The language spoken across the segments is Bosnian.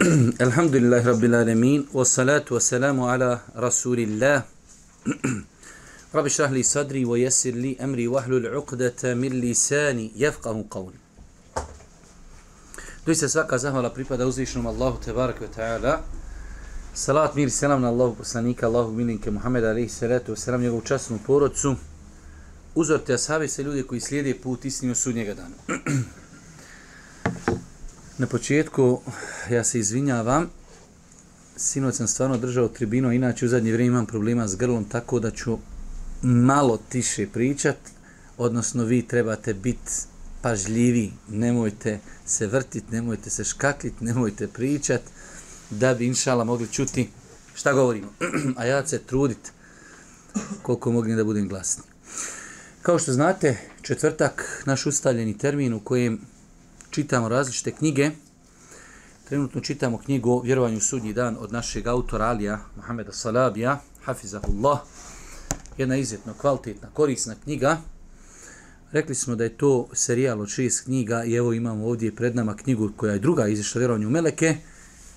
Alhamdulillahi Rabbil Alamin, wassalatu wassalamu ala Rasulillah. Rabbi šrah sadri, wa jesir li emri, wahlul uqdata min lisani, jefqahu qavli. se svaka zahvala pripada uzvišnom Allahu tebaraka ve ta'ala. Salat, mir i selam na Allahu poslanika, Allahu milinke Muhammeda alaihi salatu wasalam, njegovu časnu porodcu. Uzor te ashabi se ljudi koji slijede put istinu sudnjega dana. Na početku ja se izvinjavam. Sinoć sam stvarno držao tribino, inače u zadnje vrijeme imam problema s grlom, tako da ću malo tiše pričat, odnosno vi trebate biti pažljivi, nemojte se vrtit, nemojte se škaklit, nemojte pričat, da bi inšala mogli čuti šta govorimo. A ja se trudit koliko mogli da budem glasni. Kao što znate, četvrtak, naš ustaljeni termin u kojem čitamo različite knjige. Trenutno čitamo knjigu o vjerovanju u sudnji dan od našeg autora Alija Muhameda Salabija, Hafizahullah. Jedna izuzetno kvalitetna, korisna knjiga. Rekli smo da je to serijal od šest knjiga i evo imamo ovdje pred nama knjigu koja je druga izišla vjerovanju u Meleke.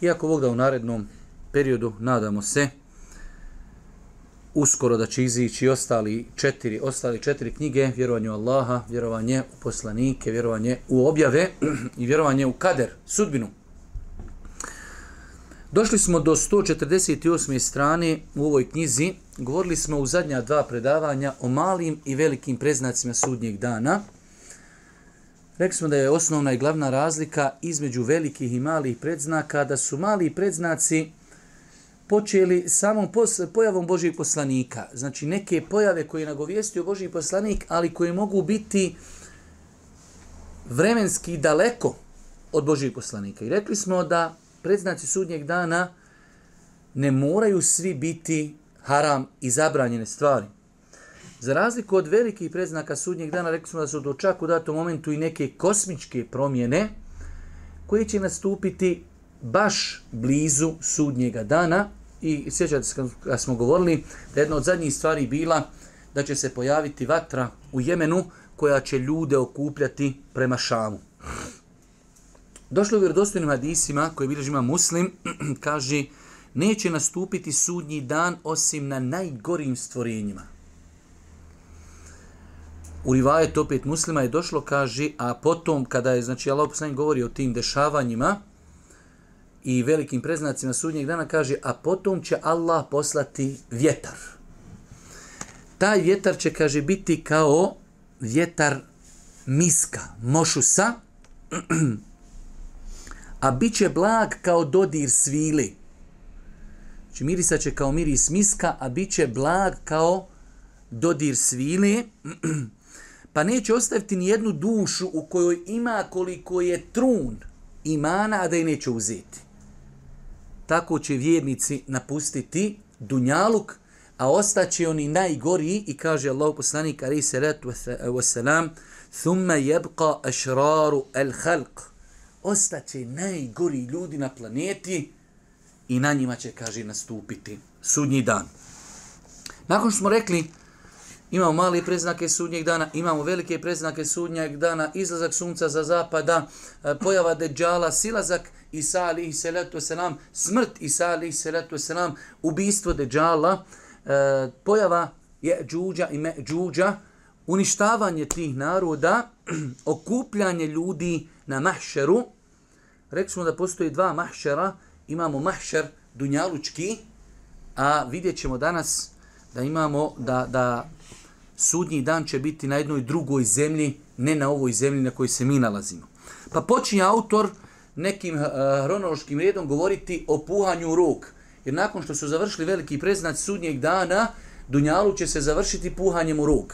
Iako Bog da u narednom periodu, nadamo se, uskoro da će izići ostali četiri, ostali četiri knjige, vjerovanje u Allaha, vjerovanje u poslanike, vjerovanje u objave i vjerovanje u kader, sudbinu. Došli smo do 148. strane u ovoj knjizi. Govorili smo u zadnja dva predavanja o malim i velikim preznacima sudnjeg dana. Rekli smo da je osnovna i glavna razlika između velikih i malih predznaka, da su mali predznaci počeli samom pos, pojavom Božijeg poslanika. Znači neke pojave koje je nagovijestio Božiji poslanik, ali koje mogu biti vremenski daleko od Božijeg poslanika. I rekli smo da predznaci sudnjeg dana ne moraju svi biti haram i zabranjene stvari. Za razliku od velikih predznaka sudnjeg dana, rekli smo da su do čak u datom momentu i neke kosmičke promjene koje će nastupiti baš blizu sudnjega dana i sjećate se kad smo govorili da jedna od zadnjih stvari bila da će se pojaviti vatra u Jemenu koja će ljude okupljati prema Šamu. Došlo u vjerodostojnim hadisima koje bilježi ima muslim, kaže neće nastupiti sudnji dan osim na najgorim stvorenjima. U rivajet opet muslima je došlo, kaže, a potom kada je, znači Allah poslanik govori o tim dešavanjima, i velikim preznacima sudnjeg dana kaže, a potom će Allah poslati vjetar. Taj vjetar će, kaže, biti kao vjetar miska, mošusa, a bit će blag kao dodir svili. Znači mirisat će kao miris miska, a bit će blag kao dodir svili, pa neće ostaviti ni jednu dušu u kojoj ima koliko je trun imana, a da je neće uzeti tako će vjernici napustiti dunjaluk, a ostaće oni najgori i kaže Allah poslanik ali se ret wasalam thumma yabqa ashraru al khalq ostaće najgori ljudi na planeti i na njima će kaže nastupiti sudnji dan. Nakon što smo rekli imamo mali preznake sudnjeg dana imamo velike preznake sudnjeg dana izlazak sunca za zapada e, pojava deđala silazak Isa alihi salatu selam, smrt Isa alihi salatu selam, ubistvo Deđala, e, pojava je džuđa i džuđa, uništavanje tih naroda, okupljanje ljudi na mahšeru. Rekli smo da postoji dva mahšera, imamo mahšer dunjalučki, a vidjet ćemo danas da imamo da, da sudnji dan će biti na jednoj drugoj zemlji, ne na ovoj zemlji na kojoj se mi nalazimo. Pa počinje autor nekim eh, hronološkim redom govoriti o puhanju ruk. Jer nakon što su završili veliki preznac sudnjeg dana, Dunjalu će se završiti puhanjem u ruk.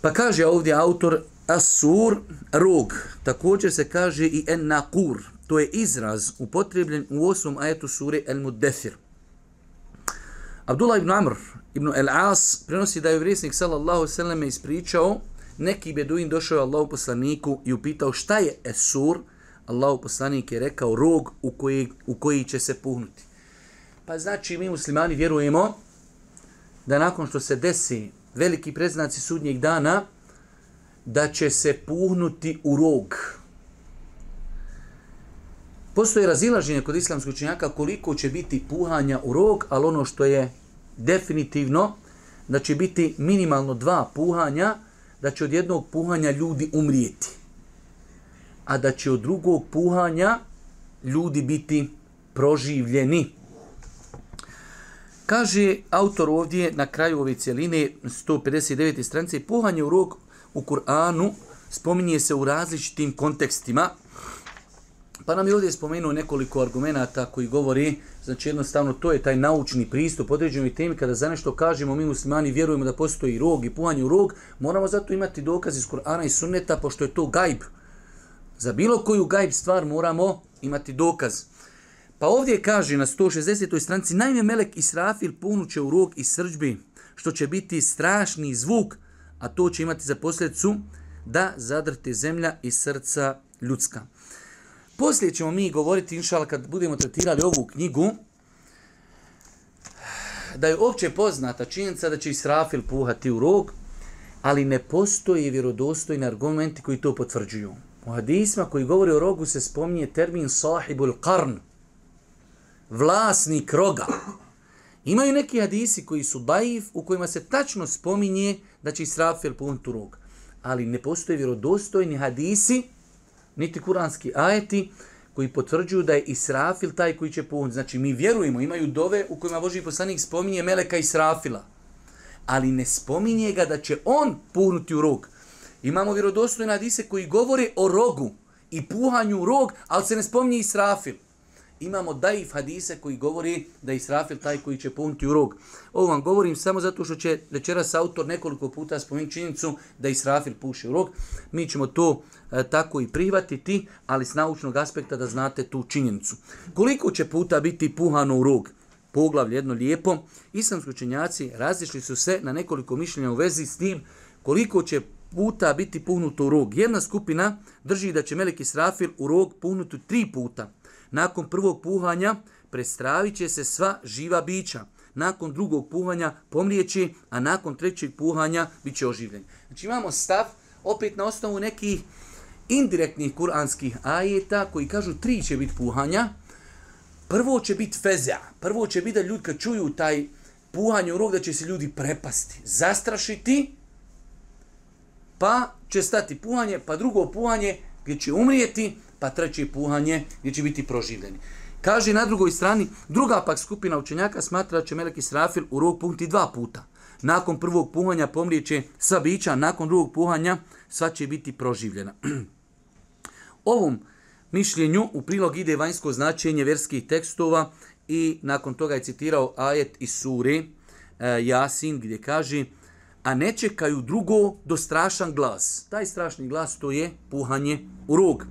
Pa kaže ovdje autor Asur rog. Također se kaže i En Nakur. To je izraz upotrebljen u osmom ajetu sure El Muddethir. Abdullah ibn Amr ibn El As prenosi da je vresnik sallallahu sallam ispričao neki beduin došao Allahu poslaniku i upitao šta je Esur. Allahu poslanik je rekao rog u koji, u koji će se puhnuti. Pa znači mi muslimani vjerujemo da nakon što se desi veliki preznaci sudnjeg dana, da će se puhnuti u rog. Postoje razilaženje kod islamskog učenjaka koliko će biti puhanja u rog, ali ono što je definitivno, da će biti minimalno dva puhanja, da će od jednog puhanja ljudi umrijeti. A da će od drugog puhanja ljudi biti proživljeni. Kaže autor ovdje na kraju ove cijeline 159. stranice, puhanje u rog u Kur'anu spominje se u različitim kontekstima. Pa nam je ovdje spomenuo nekoliko argumenata koji govori, znači jednostavno to je taj naučni pristup određenoj temi, kada za nešto kažemo mi muslimani vjerujemo da postoji rog i puhanje u rog, moramo zato imati dokaz iz Kur'ana i sunneta, pošto je to gajb. Za bilo koju gajb stvar moramo imati dokaz. Pa ovdje kaže na 160. stranici, najme Melek Israfil punuće u rog i srđbi, što će biti strašni zvuk, a to će imati za posljedicu da zadrte zemlja i srca ljudska. Poslije ćemo mi govoriti, inšala, kad budemo tretirali ovu knjigu, da je opće poznata činjenica da će Israfil puhati u rog, ali ne postoji vjerodostojni argumenti koji to potvrđuju. U hadisma koji govori o rogu se spominje termin sahibul qarn, vlasnik roga. Imaju neki hadisi koji su daif, u kojima se tačno spominje da će Israfil puhnuti u rog. Ali ne postoje vjerodostojni hadisi, niti kuranski ajeti koji potvrđuju da je Israfil taj koji će puhnuti. Znači mi vjerujemo, imaju dove u kojima Boži poslanik spominje Meleka Israfila. Ali ne spominje ga da će on puhnuti u rog. Imamo vjerodostojne hadise koji govore o rogu i puhanju u rog, ali se ne spominje Israfil imamo daif hadise koji govori da je Israfil taj koji će punuti u rog. Ovo vam govorim samo zato što će večeras autor nekoliko puta spomenuti činjenicu da Israfil puši u rog. Mi ćemo to E, tako i prihvatiti, ali s naučnog aspekta da znate tu činjenicu. Koliko će puta biti puhano u rog? Poglavlje jedno lijepo. Islamski učenjaci razišli su se na nekoliko mišljenja u vezi s tim koliko će puta biti puhnuto u rog. Jedna skupina drži da će Melek Israfil u rog puhnuti tri puta. Nakon prvog puhanja prestravit će se sva živa bića. Nakon drugog puhanja pomrijeći, a nakon trećeg puhanja bit će oživljen. Znači imamo stav, opet na osnovu nekih indirektnih kuranskih ajeta koji kažu tri će biti puhanja. Prvo će biti fezea. Prvo će biti da ljudi kad čuju taj puhanje u rog da će se ljudi prepasti, zastrašiti, pa će stati puhanje, pa drugo puhanje gdje će umrijeti, pa treće puhanje gdje će biti proživljeni. Kaže na drugoj strani, druga pak skupina učenjaka smatra da će Melek Israfil u rog punkti dva puta. Nakon prvog puhanja pomrijeće sva bića, nakon drugog puhanja sva će biti proživljena. Ovom mišljenju u prilog ide vanjsko značenje verskih tekstova i nakon toga je citirao ajet iz sure e, Jasin gdje kaže a ne čekaju drugo do strašan glas. Taj strašni glas to je puhanje u rog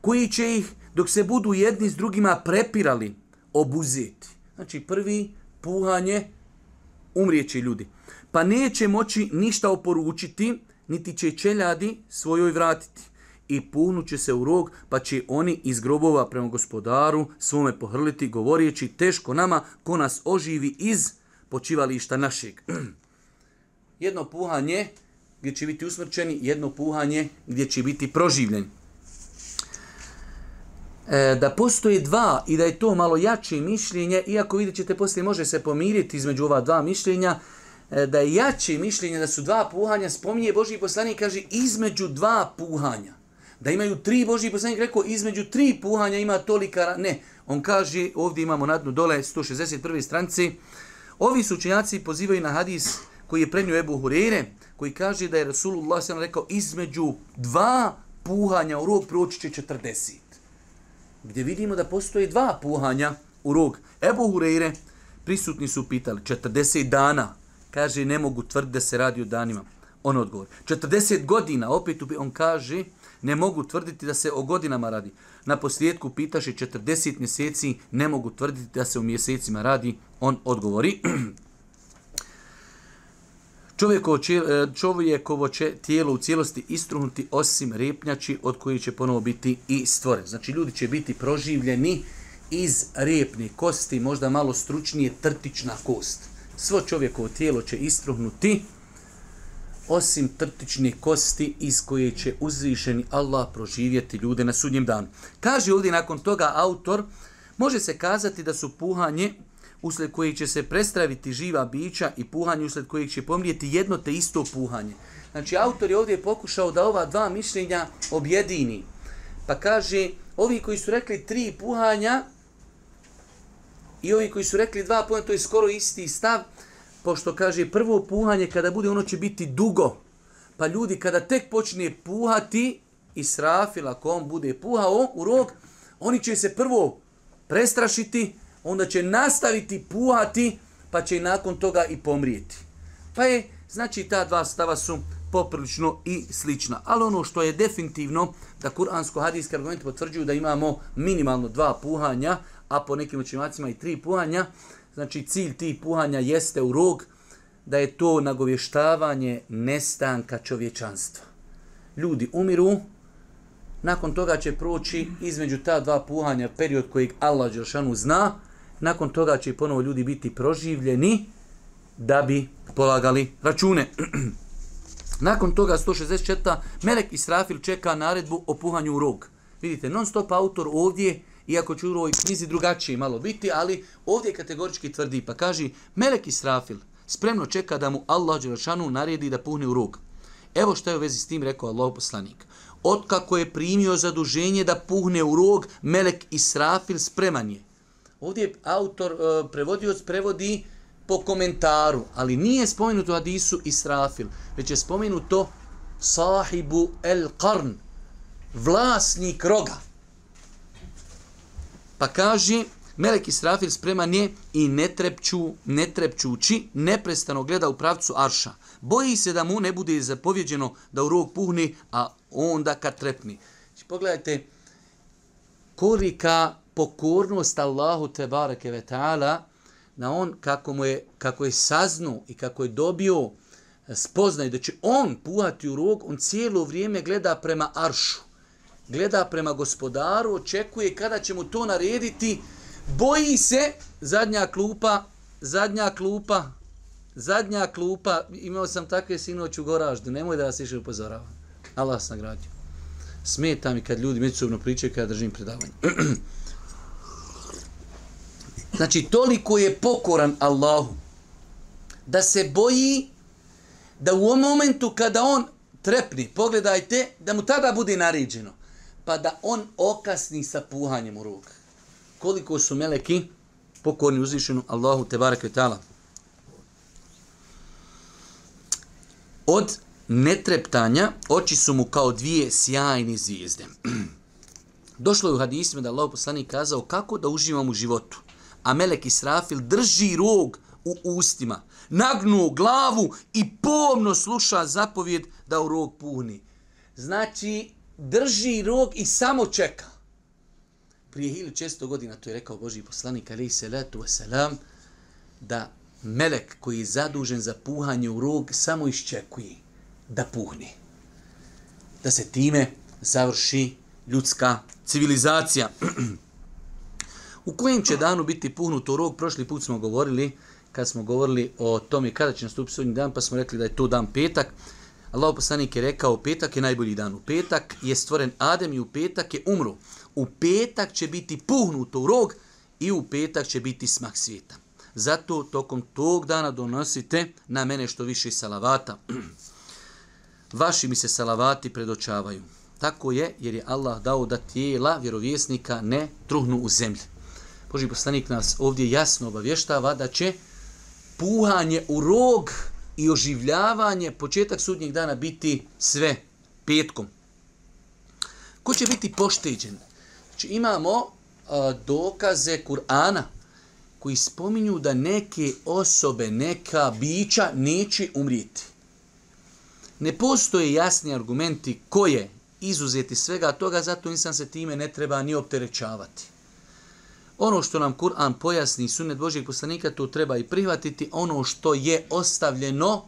koji će ih, dok se budu jedni s drugima prepirali, obuzeti. Znači, prvi puhanje, umrijeće ljudi. Pa neće moći ništa oporučiti, niti će čeljadi svojoj vratiti. I punuće se u rog, pa će oni iz grobova prema gospodaru svome pohrliti, govorijeći teško nama, ko nas oživi iz počivališta našeg. jedno puhanje gdje će biti usmrčeni, jedno puhanje gdje će biti proživljeni e, da postoje dva i da je to malo jače mišljenje, iako vidjet ćete poslije može se pomiriti između ova dva mišljenja, e, da je jače mišljenje da su dva puhanja, spominje Boži poslanik, kaže između dva puhanja. Da imaju tri Božji poslanik, rekao između tri puhanja ima tolika, ne. On kaže, ovdje imamo na dnu dole 161. stranci, ovi su učenjaci pozivaju na hadis koji je prenio Ebu Hurere, koji kaže da je Rasulullah sam rekao između dva puhanja u rog proći će 40 gdje vidimo da postoje dva puhanja u rog. Ebu Hurere, prisutni su pitali 40 dana. Kaže, ne mogu tvrditi da se radi o danima. On odgovori. 40 godina, opet on kaže, ne mogu tvrditi da se o godinama radi. Na posljedku pitaše 40 mjeseci, ne mogu tvrditi da se o mjesecima radi. On odgovori. Čovjekovo, e, čovjekovo će tijelo u cijelosti istruhnuti osim repnjači od koji će ponovo biti i stvoren. Znači ljudi će biti proživljeni iz repne kosti, možda malo stručnije trtična kost. Svo čovjekovo tijelo će istruhnuti osim trtične kosti iz koje će uzvišeni Allah proživjeti ljude na sudnjem danu. Kaže ovdje nakon toga autor, može se kazati da su puhanje usled kojih će se prestraviti živa bića i puhanje usled kojih će pomrijeti jedno te isto puhanje. Znači, autor je ovdje pokušao da ova dva mišljenja objedini. Pa kaže, ovi koji su rekli tri puhanja i ovi koji su rekli dva puhanja, to je skoro isti stav, pošto kaže prvo puhanje kada bude ono će biti dugo. Pa ljudi kada tek počne puhati i srafil ako on bude puhao u rog, oni će se prvo prestrašiti, onda će nastaviti puhati, pa će i nakon toga i pomrijeti. Pa je, znači, ta dva stava su poprilično i slična. Ali ono što je definitivno, da kuransko-hadijski argumenti potvrđuju da imamo minimalno dva puhanja, a po nekim učinjacima i tri puhanja, znači cilj tih puhanja jeste u rog, da je to nagovještavanje nestanka čovječanstva. Ljudi umiru, nakon toga će proći između ta dva puhanja period kojeg Allah Đeršanu zna, nakon toga će ponovo ljudi biti proživljeni da bi polagali račune. nakon toga 164. Melek Israfil čeka naredbu o puhanju u rog. Vidite, non stop autor ovdje, iako ću u ovoj knjizi drugačije malo biti, ali ovdje kategorički tvrdi, pa kaže Melek Israfil spremno čeka da mu Allah Đelšanu naredi da puhne u rog. Evo što je u vezi s tim rekao Allah poslanik. Otkako je primio zaduženje da puhne u rog, Melek Israfil spreman je. Ovdje autor, e, prevodioc prevodi po komentaru, ali nije spomenuto Hadisu Israfil, već je spomenuto sahibu el qarn, vlasnik roga. Pa kaže, Melek Israfil spreman je i ne, trepću, ne trepćući, neprestano gleda u pravcu Arša. Boji se da mu ne bude zapovjeđeno da u rog puhne, a onda kad trepni. Znači, pogledajte kolika pokornost Allahu te bareke ve taala na on kako mu je kako je saznu i kako je dobio spoznaj da će on puhati u rog, on cijelo vrijeme gleda prema aršu. Gleda prema gospodaru, očekuje kada će mu to narediti. Boji se zadnja klupa, zadnja klupa, zadnja klupa. Imao sam takve sinoć u Goraždu, nemoj da vas više upozoravam. Allah se nagradio. Smeta mi kad ljudi međusobno pričaju kada držim predavanje. Znači, toliko je pokoran Allahu da se boji da u ovom momentu kada on trepni, pogledajte, da mu tada bude naređeno, pa da on okasni sa puhanjem u ruk. Koliko su meleki pokorni uzvišenu Allahu te barake tala. Od netreptanja oči su mu kao dvije sjajne zvijezde. Došlo je u hadisima da Allah poslanik kazao kako da uživam u životu a Melek Israfil drži rog u ustima, nagnu glavu i pomno sluša zapovjed da u rog puhni. Znači, drži rog i samo čeka. Prije 1600 godina, to je rekao Boži poslanik, ali se letu wasalam, da Melek koji je zadužen za puhanje u rog samo iščekuje da puhne. Da se time završi ljudska civilizacija. U kojem će danu biti puhnut u rog? Prošli put smo govorili, kad smo govorili o tome kada će nastupiti sudnji dan, pa smo rekli da je to dan petak. Allah poslanik je rekao, petak je najbolji dan. U petak je stvoren Adem i u petak je umru. U petak će biti puhnut u rog i u petak će biti smak svijeta. Zato tokom tog dana donosite na mene što više salavata. Vaši mi se salavati predočavaju. Tako je, jer je Allah dao da tijela vjerovjesnika ne truhnu u zemlji. Boži poslanik nas ovdje jasno obavještava da će puhanje u rog i oživljavanje početak sudnjeg dana biti sve petkom. Ko će biti pošteđen? Znači imamo a, dokaze Kur'ana koji spominju da neke osobe, neka bića neće umrijeti. Ne postoje jasni argumenti koje izuzeti svega toga, zato insan se time ne treba ni opterećavati. Ono što nam Kur'an pojasni sunnet Božijeg poslanika, to treba i prihvatiti. Ono što je ostavljeno,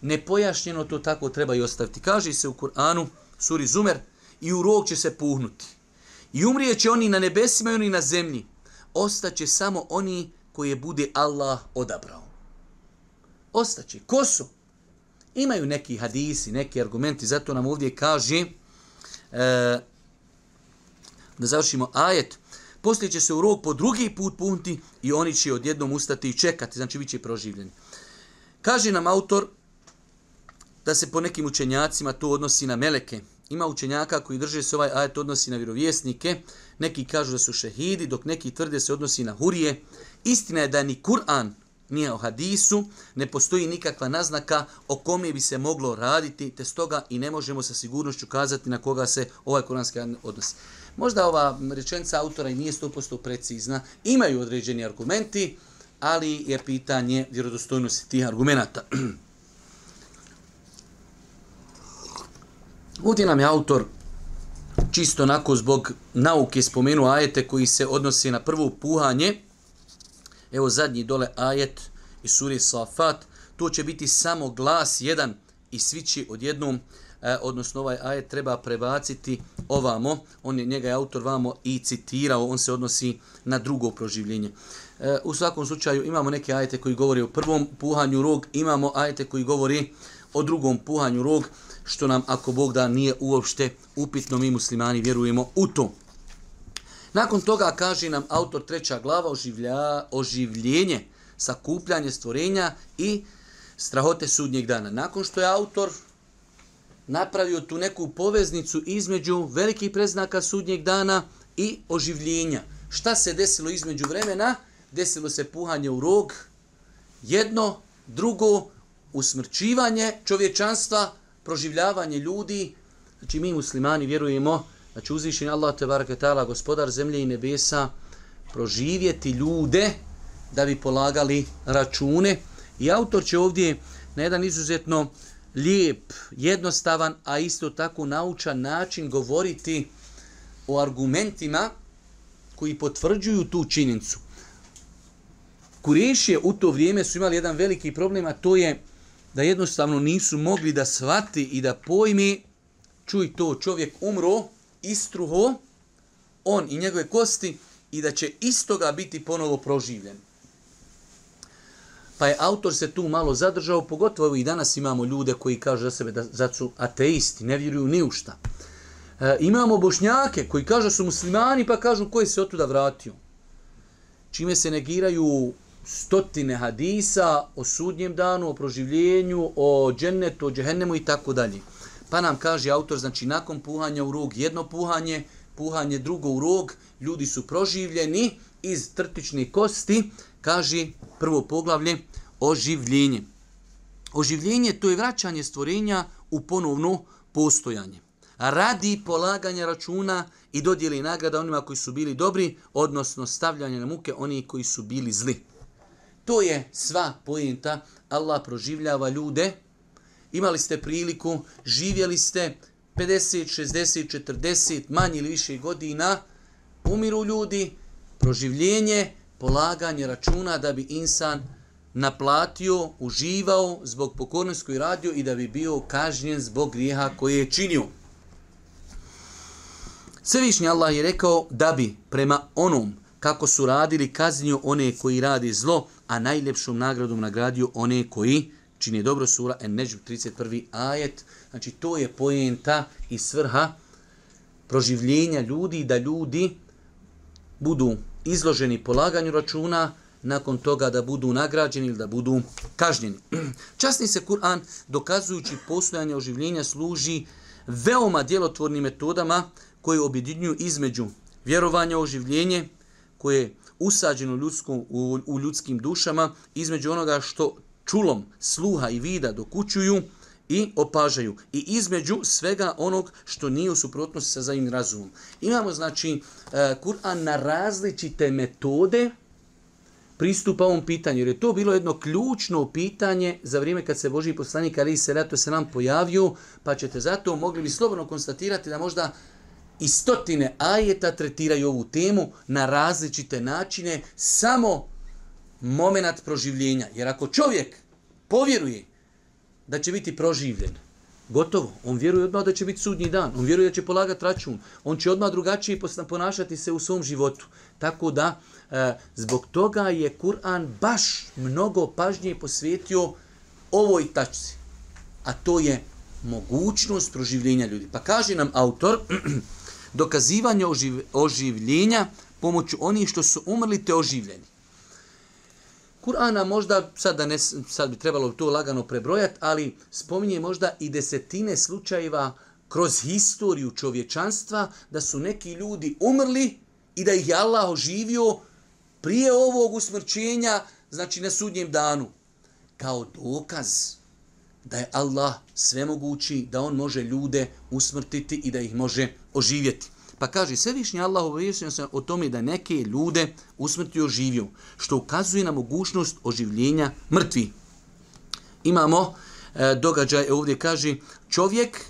nepojašnjeno, to tako treba i ostaviti. Kaže se u Kur'anu, suri Zumer, i u rog će se puhnuti. I umrijeće oni na nebesima i oni na zemlji. Ostaće samo oni koje bude Allah odabrao. Ostaće. Ko su? Imaju neki hadisi, neki argumenti, zato nam ovdje kaže, e, da završimo ajet, poslije će se u rog po drugi put punti i oni će odjednom ustati i čekati, znači bit će proživljeni. Kaže nam autor da se po nekim učenjacima to odnosi na meleke. Ima učenjaka koji drže se ovaj ajet odnosi na vjerovjesnike, neki kažu da su šehidi, dok neki tvrde se odnosi na hurije. Istina je da ni Kur'an nije o hadisu, ne postoji nikakva naznaka o kome bi se moglo raditi, te stoga i ne možemo sa sigurnošću kazati na koga se ovaj kuranski odnosi. Možda ova rečenica autora i nije 100% precizna, imaju određeni argumenti, ali je pitanje vjerodostojnosti tih argumenta. Ovdje nam je autor čisto onako zbog nauke spomenuo ajete koji se odnosi na prvo puhanje. Evo zadnji dole ajet iz suri Safat. To će biti samo glas jedan i svi će odjednom e, odnosno ovaj ajet treba prebaciti ovamo, on je njega je autor vamo i citirao, on se odnosi na drugo proživljenje. E, u svakom slučaju imamo neke ajete koji govori o prvom puhanju rog, imamo ajete koji govori o drugom puhanju rog, što nam ako Bog da nije uopšte upitno, mi muslimani vjerujemo u to. Nakon toga kaže nam autor treća glava oživlja, oživljenje, sakupljanje stvorenja i strahote sudnjeg dana. Nakon što je autor napravio tu neku poveznicu između velikih preznaka sudnjeg dana i oživljenja. Šta se desilo između vremena? Desilo se puhanje u rog, jedno, drugo, usmrćivanje čovječanstva, proživljavanje ljudi. Znači mi muslimani vjerujemo znači, da će uzvišenje Allah te barakatala, gospodar zemlje i nebesa, proživjeti ljude da bi polagali račune. I autor će ovdje na jedan izuzetno lijep, jednostavan, a isto tako naučan način govoriti o argumentima koji potvrđuju tu činjenicu. Kurešije u to vrijeme su imali jedan veliki problem, a to je da jednostavno nisu mogli da svati i da pojmi, čuj to, čovjek umro, istruho, on i njegove kosti, i da će istoga biti ponovo proživljen. Pa je autor se tu malo zadržao, pogotovo i danas imamo ljude koji kažu za sebe da, da su ateisti, ne vjeruju ni u šta. E, imamo bošnjake koji kažu su muslimani pa kažu koji se otuda vratio. Čime se negiraju stotine hadisa o sudnjem danu, o proživljenju, o džennetu, o džehennemu i tako dalje. Pa nam kaže autor, znači nakon puhanja u rog jedno puhanje, puhanje drugo u rog, ljudi su proživljeni iz trtične kosti, kaže prvo poglavlje, oživljenje. Oživljenje to je vraćanje stvorenja u ponovno postojanje. Radi polaganja računa i dodijeli nagrada onima koji su bili dobri, odnosno stavljanje na muke oni koji su bili zli. To je sva pojenta. Allah proživljava ljude. Imali ste priliku, živjeli ste 50, 60, 40, manje ili više godina. Umiru ljudi, proživljenje, polaganje računa da bi insan naplatio, uživao zbog pokornosti koju radio i da bi bio kažnjen zbog grijeha koje je činio. Svevišnji Allah je rekao da bi prema onom kako su radili kaznio one koji radi zlo, a najljepšom nagradom nagradio one koji čini dobro sura en neđu 31. ajet. Znači to je pojenta i svrha proživljenja ljudi da ljudi budu izloženi polaganju računa, nakon toga da budu nagrađeni ili da budu kažnjeni. Časni se Kur'an dokazujući postojanje oživljenja služi veoma djelotvornim metodama koje objedinjuju između vjerovanja u oživljenje, koje je usađeno u, ljudskom, u, u ljudskim dušama, između onoga što čulom sluha i vida dokućuju i opažaju. I između svega onog što nije u suprotnosti sa zajednim razumom. Imamo, znači, e, Kur'an na različite metode pristupa ovom pitanju, jer je to bilo jedno ključno pitanje za vrijeme kad se Boži poslanik Ali se rato se nam pojavio, pa ćete zato mogli bi slobodno konstatirati da možda i stotine ajeta tretiraju ovu temu na različite načine, samo moment proživljenja. Jer ako čovjek povjeruje da će biti proživljen, gotovo, on vjeruje odmah da će biti sudnji dan, on vjeruje da će polagati račun, on će odmah drugačije ponašati se u svom životu. Tako da, e, zbog toga je Kur'an baš mnogo pažnje posvetio ovoj tačci. A to je mogućnost proživljenja ljudi. Pa kaže nam autor, dokazivanje oživ, oživljenja pomoću onih što su umrli te oživljeni. Kur'ana možda, sad, da ne, sad bi trebalo to lagano prebrojati, ali spominje možda i desetine slučajeva kroz historiju čovječanstva da su neki ljudi umrli i da ih je Allah oživio prije ovog usmrćenja, znači na sudnjem danu. Kao dokaz da je Allah svemogući, da on može ljude usmrtiti i da ih može oživjeti. Pa kaže, svevišnji Allah obavijestio se o tome da neke ljude usmrtio oživio, što ukazuje na mogućnost oživljenja mrtvi. Imamo e, događaj, e, ovdje kaže, čovjek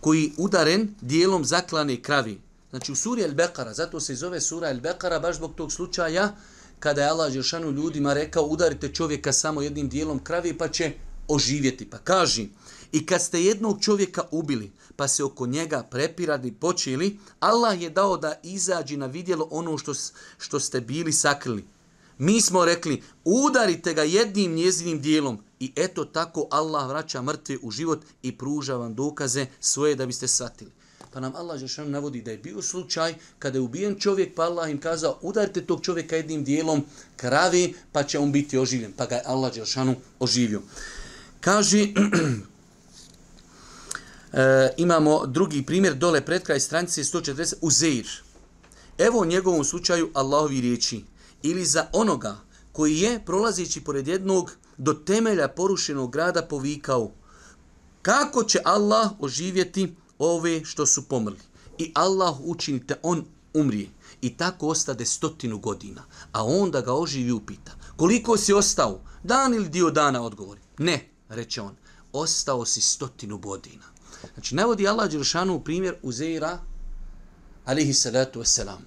koji udaren dijelom zaklane kravi. Znači u suri Al-Bekara, zato se zove sura Al-Bekara, baš zbog tog slučaja, kada je Allah Žešanu ljudima rekao, udarite čovjeka samo jednim dijelom kravi, pa će oživjeti. Pa kaže, i kad ste jednog čovjeka ubili, pa se oko njega prepirali počeli, Allah je dao da izađi na vidjelo ono što, što ste bili sakrili. Mi smo rekli, udarite ga jednim njezinim dijelom i eto tako Allah vraća mrtve u život i pruža vam dokaze svoje da biste satili. Pa nam Allah Žešan navodi da je bio slučaj kada je ubijen čovjek, pa Allah im kazao udarite tog čovjeka jednim dijelom kravi, pa će on biti oživljen. Pa ga je Allah Žešanu oživio. Kaže, E, imamo drugi primjer dole pred kraj stranice 140 Uzeir. Evo u njegovom slučaju Allahovi riječi. Ili za onoga koji je prolazeći pored jednog do temelja porušenog grada povikao kako će Allah oživjeti ove što su pomrli. I Allah učinite on umrije. I tako ostade stotinu godina. A onda ga oživi upita. Koliko si ostao? Dan ili dio dana odgovori? Ne, reče on. Ostao si stotinu godina. Znači, navodi Allah Đelšanu u primjer Uzeira, alihi salatu wasalam.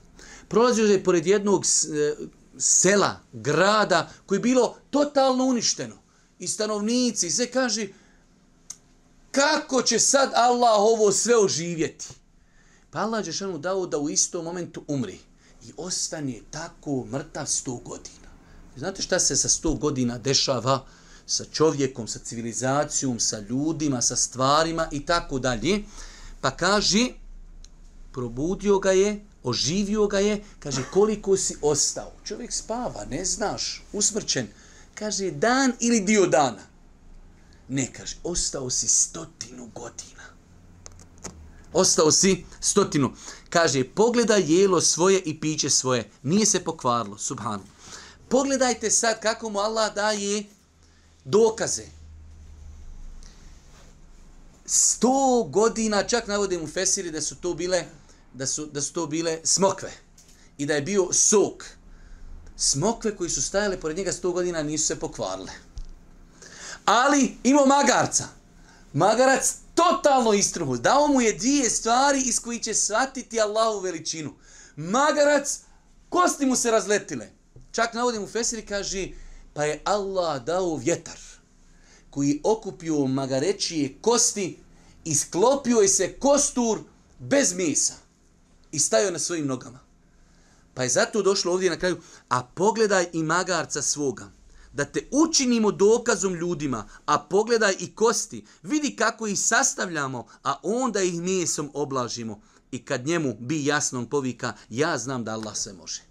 Prolazio je pored jednog e, sela, grada, koji je bilo totalno uništeno. I stanovnici, se kaže, kako će sad Allah ovo sve oživjeti? Pa Allah Đelšanu dao da u istom momentu umri. I ostane tako mrtav sto godina. Znate šta se sa sto godina dešava? Sa čovjekom, sa civilizacijom, sa ljudima, sa stvarima i tako dalje. Pa kaže, probudio ga je, oživio ga je, kaže, koliko si ostao? Čovjek spava, ne znaš, usmrćen. Kaže, dan ili dio dana? Ne, kaže, ostao si stotinu godina. Ostao si stotinu. Kaže, pogledaj jelo svoje i piće svoje. Nije se pokvarilo, subhanu. Pogledajte sad kako mu Allah daje dokaze. Sto godina, čak navodim u Fesiri da su to bile da su, da su to bile smokve i da je bio sok. Smokve koji su stajale pored njega sto godina nisu se pokvarile. Ali imao magarca. Magarac totalno istruhu. Dao mu je dvije stvari iz koji će shvatiti Allahu veličinu. Magarac, kosti mu se razletile. Čak navodim u Fesiri, kaže, pa je Allah dao vjetar koji okupio magarečije kosti i sklopio je se kostur bez mesa i stajao na svojim nogama. Pa je zato došlo ovdje na kraju, a pogledaj i magarca svoga, da te učinimo dokazom ljudima, a pogledaj i kosti, vidi kako ih sastavljamo, a onda ih mesom oblažimo. I kad njemu bi jasnom povika, ja znam da Allah sve može.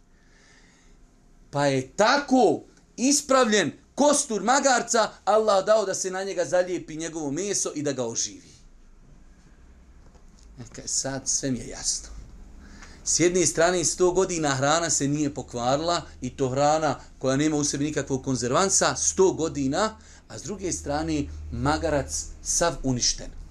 Pa je tako ispravljen kostur magarca, Allah dao da se na njega zalijepi njegovo meso i da ga oživi. Neka sad sve mi je jasno. S jedne strane, 100 godina hrana se nije pokvarila i to hrana koja nema u sebi nikakvog konzervansa, 100 godina, a s druge strane, magarac sav uništen.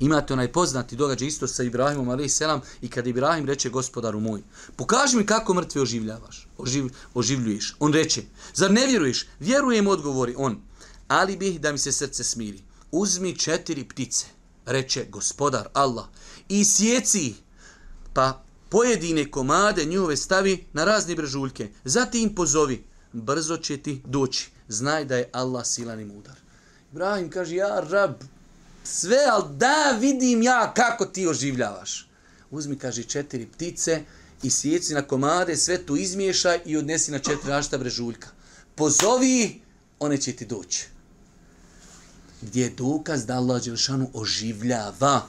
Imate onaj poznati događaj isto sa Ibrahimom a.s. i kad Ibrahim reče gospodaru moj, pokaži mi kako mrtve oživljavaš, oživ, oživljuješ. On reče, zar ne vjeruješ? Vjerujem, odgovori on, ali bih da mi se srce smiri. Uzmi četiri ptice, reče gospodar Allah, i sjeci pa pojedine komade njihove stavi na razne brežuljke. Zatim pozovi, brzo će ti doći. Znaj da je Allah silan i mudar. Ibrahim kaže, ja rab, sve, ali da vidim ja kako ti oživljavaš. Uzmi, kaže, četiri ptice i sjeci na komade, sve to izmiješaj i odnesi na četiri rašta brežuljka. Pozovi, one će ti doći. Gdje je dokaz da Allah Đelšanu oživljava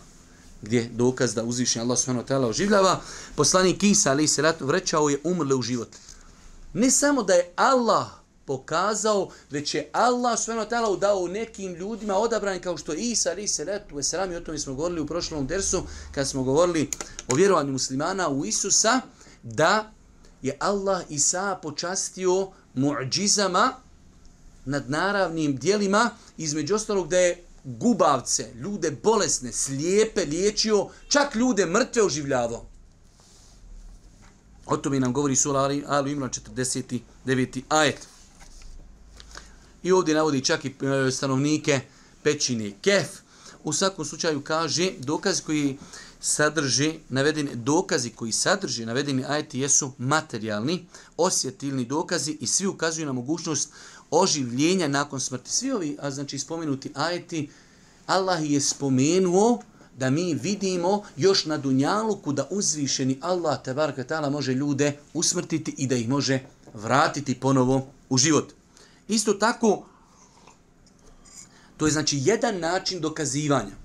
gdje je dokaz da uzvišnji Allah subhanahu wa ta'ala oživljava, poslanik Isa ali se rat vraćao je umrle u život. Ne samo da je Allah pokazao, već je Allah subhanahu wa ta'ala dao nekim ljudima odabrani kao što je Isa ali se letu u Esrami, o tome smo govorili u prošlom dersu, kad smo govorili o vjerovanju muslimana u Isusa, da je Allah Isa počastio mu'đizama nad naravnim dijelima, između ostalog da je gubavce, ljude bolesne, slijepe liječio, čak ljude mrtve oživljavao. O tome nam govori sura Ali, Ali Imran 49. ajet. I ovdje navodi čak i e, stanovnike pećine Kef. U svakom slučaju kaže dokazi koji sadrži navedeni dokazi koji sadrži navedeni ajeti jesu materijalni, osjetilni dokazi i svi ukazuju na mogućnost oživljenja nakon smrti. Svi ovi, a znači spomenuti ajeti, Allah je spomenuo da mi vidimo još na dunjaluku da uzvišeni Allah tebarka ta'ala može ljude usmrtiti i da ih može vratiti ponovo u život. Isto tako, to je znači jedan način dokazivanja.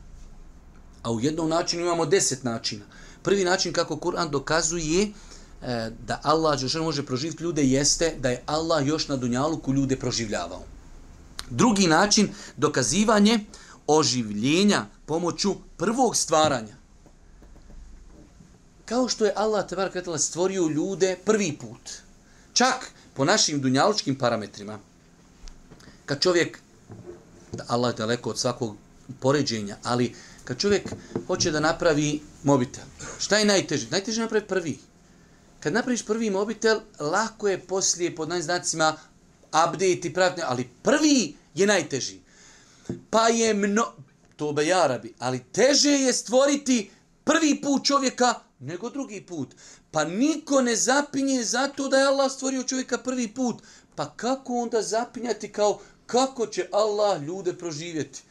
A u jednom načinu imamo deset načina. Prvi način kako Kur'an dokazuje E, da Allah Đelšanu može proživiti ljude jeste da je Allah još na Dunjaluku ljude proživljavao. Drugi način dokazivanje oživljenja pomoću prvog stvaranja. Kao što je Allah tebar kretala stvorio ljude prvi put. Čak po našim dunjalučkim parametrima. Kad čovjek, da Allah je daleko od svakog poređenja, ali kad čovjek hoće da napravi mobitel, šta je najteže? Najteže je napravi prvi kad napraviš prvi mobitel, lako je poslije pod najznacima update i pratnje, ali prvi je najteži. Pa je mno... To be jarabi, ali teže je stvoriti prvi put čovjeka nego drugi put. Pa niko ne zapinje zato da je Allah stvorio čovjeka prvi put. Pa kako onda zapinjati kao kako će Allah ljude proživjeti?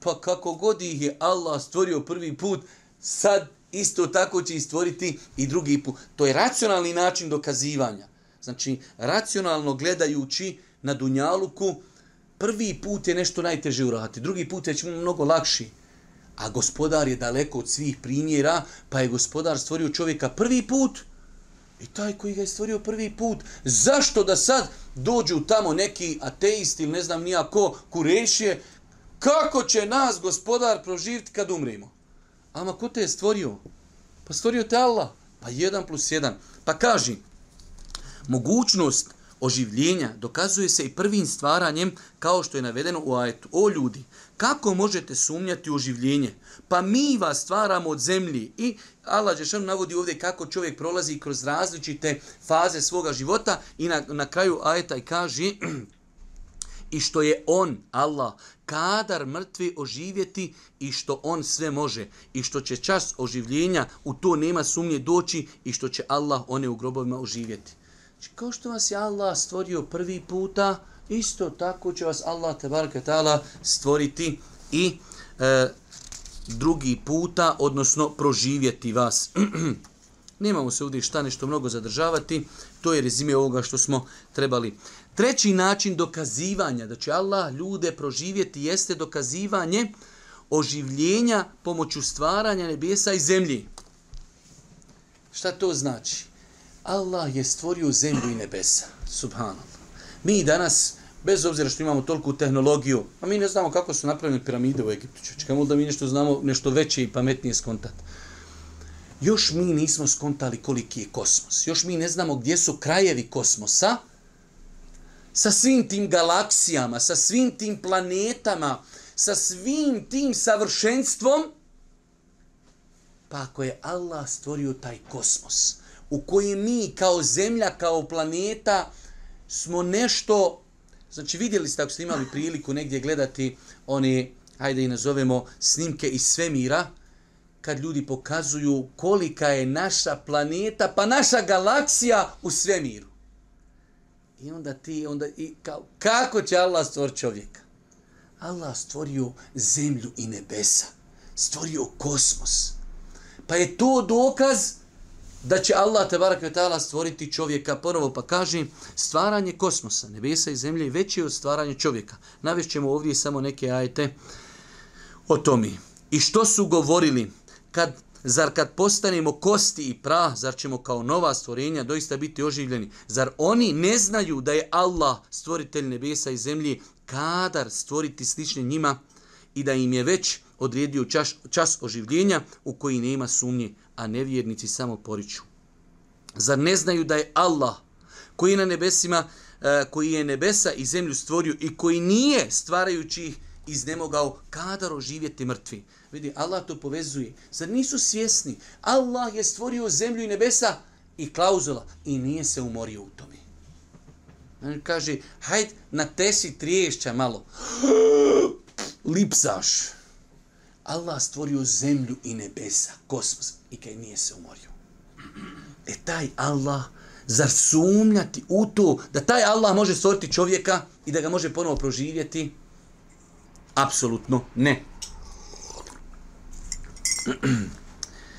Pa kako god ih je Allah stvorio prvi put, sad isto tako će stvoriti i drugi put. To je racionalni način dokazivanja. Znači, racionalno gledajući na Dunjaluku, prvi put je nešto najteže uraditi, drugi put je mnogo lakši. A gospodar je daleko od svih primjera, pa je gospodar stvorio čovjeka prvi put i taj koji ga je stvorio prvi put. Zašto da sad dođu tamo neki ateisti ili ne znam nijako kurešije, kako će nas gospodar proživiti kad umremo? Ama ko te je stvorio? Pa stvorio te Allah. Pa jedan plus jedan. Pa kaži, mogućnost oživljenja dokazuje se i prvim stvaranjem kao što je navedeno u ajetu. O ljudi, kako možete sumnjati u oživljenje? Pa mi vas stvaramo od zemlji. I Allah Žešan navodi ovdje kako čovjek prolazi kroz različite faze svoga života i na, na kraju ajeta i kaže i što je on, Allah, kadar mrtvi oživjeti i što on sve može i što će čas oživljenja u to nema sumnje doći i što će Allah one u grobovima oživjeti. Znači, kao što vas je Allah stvorio prvi puta, isto tako će vas Allah tebarka ta'ala stvoriti i e, drugi puta, odnosno proživjeti vas. Nemamo se ovdje šta nešto mnogo zadržavati, to je rezime ovoga što smo trebali. Treći način dokazivanja da će Allah ljude proživjeti jeste dokazivanje oživljenja pomoću stvaranja nebesa i zemlji. Šta to znači? Allah je stvorio zemlju i nebesa. Subhanallah. Mi danas, bez obzira što imamo toliku tehnologiju, a mi ne znamo kako su napravljene piramide u Egiptu. Čekamo da mi nešto znamo, nešto veće i pametnije skontati. Još mi nismo skontali koliki je kosmos. Još mi ne znamo gdje su krajevi kosmosa, sa svim tim galaksijama, sa svim tim planetama, sa svim tim savršenstvom, Pa ako je Allah stvorio taj kosmos, u kojem mi kao zemlja, kao planeta, smo nešto, znači vidjeli ste ako ste imali priliku negdje gledati one, hajde i nazovemo, snimke iz svemira, kad ljudi pokazuju kolika je naša planeta, pa naša galaksija u svemiru. I onda ti, onda, i kao, kako će Allah stvor čovjeka? Allah stvorio zemlju i nebesa. Stvorio kosmos. Pa je to dokaz da će Allah te ve ta'ala stvoriti čovjeka ponovo. Pa kaže stvaranje kosmosa, nebesa i zemlje veće je od stvaranja čovjeka. Navešćemo ovdje samo neke ajte o tome. I što su govorili kad Zar kad postanemo kosti i prah, zar ćemo kao nova stvorenja doista biti oživljeni? Zar oni ne znaju da je Allah stvoritelj nebesa i zemlje kadar stvoriti slične njima i da im je već odredio čas, čas oživljenja u koji nema sumnje, a nevjernici samo poriču? Zar ne znaju da je Allah koji je na nebesima, e, koji je nebesa i zemlju stvorio i koji nije stvarajući ih iznemogao kadar oživjeti mrtvi? Vidi, Allah to povezuje. Zar nisu svjesni? Allah je stvorio zemlju i nebesa i klauzula i nije se umorio u tome. On kaže, hajde natesi triješća malo. Lipsaš. Allah stvorio zemlju i nebesa, kosmos, i kaj nije se umorio. E taj Allah, zar sumnjati u to da taj Allah može stvoriti čovjeka i da ga može ponovo proživjeti? Apsolutno ne.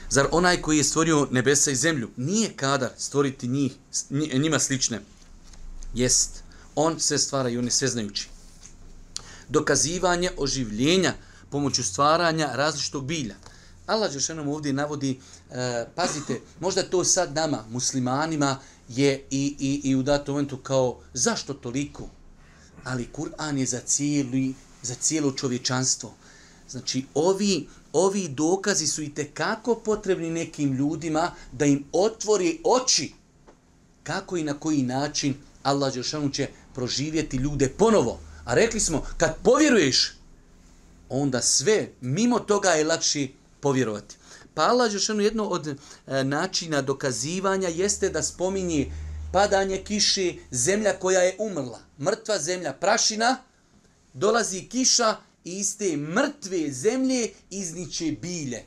Zar onaj koji je stvorio nebesa i zemlju nije kadar stvoriti njih, njima slične? Jest. On se stvara i on je sveznajući. Dokazivanje oživljenja pomoću stvaranja različitog bilja. Allah Đeršanom ovdje navodi, e, pazite, možda to sad nama, muslimanima, je i, i, i u datom momentu kao, zašto toliko? Ali Kur'an je za, cijeli, za cijelo čovječanstvo. Znači, ovi, ovi dokazi su i kako potrebni nekim ljudima da im otvori oči kako i na koji način Allah Đelšanu će proživjeti ljude ponovo. A rekli smo, kad povjeruješ, onda sve, mimo toga je lakši povjerovati. Pa Allah Đelšanu jedno od e, načina dokazivanja jeste da spominje padanje kiši, zemlja koja je umrla, mrtva zemlja, prašina, dolazi kiša, i iz te mrtve zemlje izniče bilje.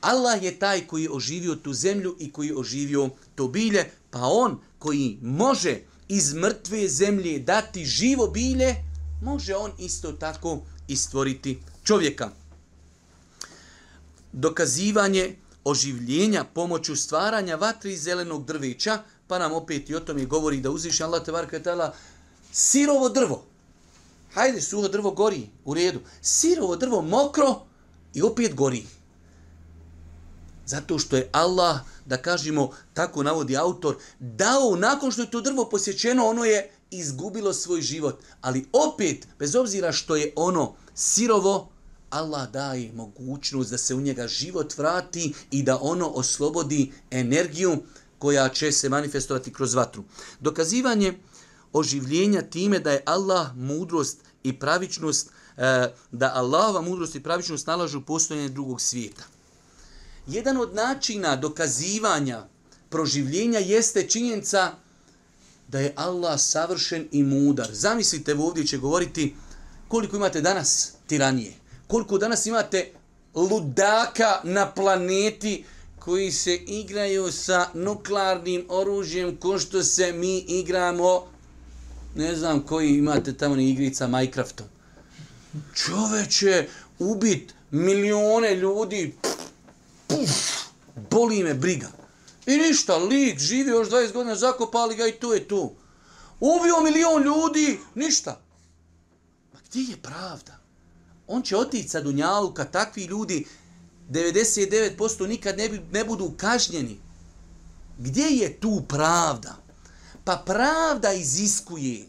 Allah je taj koji je oživio tu zemlju i koji je oživio to bilje, pa on koji može iz mrtve zemlje dati živo bilje, može on isto tako istvoriti čovjeka. Dokazivanje oživljenja pomoću stvaranja vatri zelenog drveća, pa nam opet i o tome govori da uzviše Allah te varka sirovo drvo, Hajde, suho drvo gori, u redu. Sirovo drvo mokro i opet gori. Zato što je Allah, da kažemo, tako navodi autor, dao nakon što je to drvo posjećeno, ono je izgubilo svoj život. Ali opet, bez obzira što je ono sirovo, Allah daje mogućnost da se u njega život vrati i da ono oslobodi energiju koja će se manifestovati kroz vatru. Dokazivanje oživljenja time da je Allah mudrost i pravičnost, e, da Allahova mudrost i pravičnost nalažu postojanje drugog svijeta. Jedan od načina dokazivanja proživljenja jeste činjenica da je Allah savršen i mudar. Zamislite, ovdje će govoriti koliko imate danas tiranije, koliko danas imate ludaka na planeti koji se igraju sa nuklearnim oružjem ko što se mi igramo ne znam koji imate tamo ni igrica Minecraftom. Čoveče, ubit milione ljudi, puf, boli me briga. I ništa, lik živi još 20 godina, zakopali ga i to je tu. Ubio milion ljudi, ništa. Ma gdje je pravda? On će otići sa Dunjaluka, takvi ljudi, 99% nikad ne, bi, ne budu kažnjeni. Gdje je tu pravda? Pa pravda iziskuje.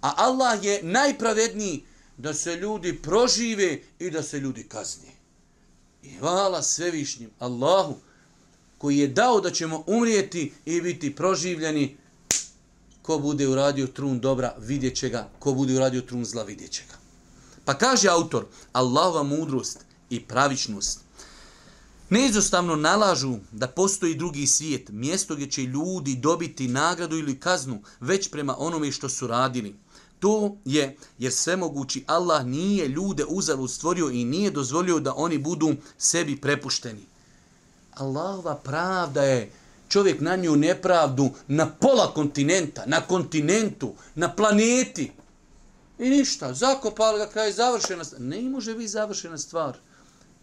A Allah je najpravedniji da se ljudi prožive i da se ljudi kazne. I hvala svevišnjim Allahu koji je dao da ćemo umrijeti i biti proživljeni. Ko bude uradio trun dobra, vidjet će ga. Ko bude uradio trun zla, vidjet će ga. Pa kaže autor, Allahova mudrost i pravičnost Neizostavno nalažu da postoji drugi svijet, mjesto gdje će ljudi dobiti nagradu ili kaznu već prema onome što su radili. To je jer svemogući Allah nije ljude uzalu stvorio i nije dozvolio da oni budu sebi prepušteni. Allahova pravda je čovjek na nju nepravdu na pola kontinenta, na kontinentu, na planeti. I ništa, zakopali ga kraj završena stvar. Ne može biti završena stvar.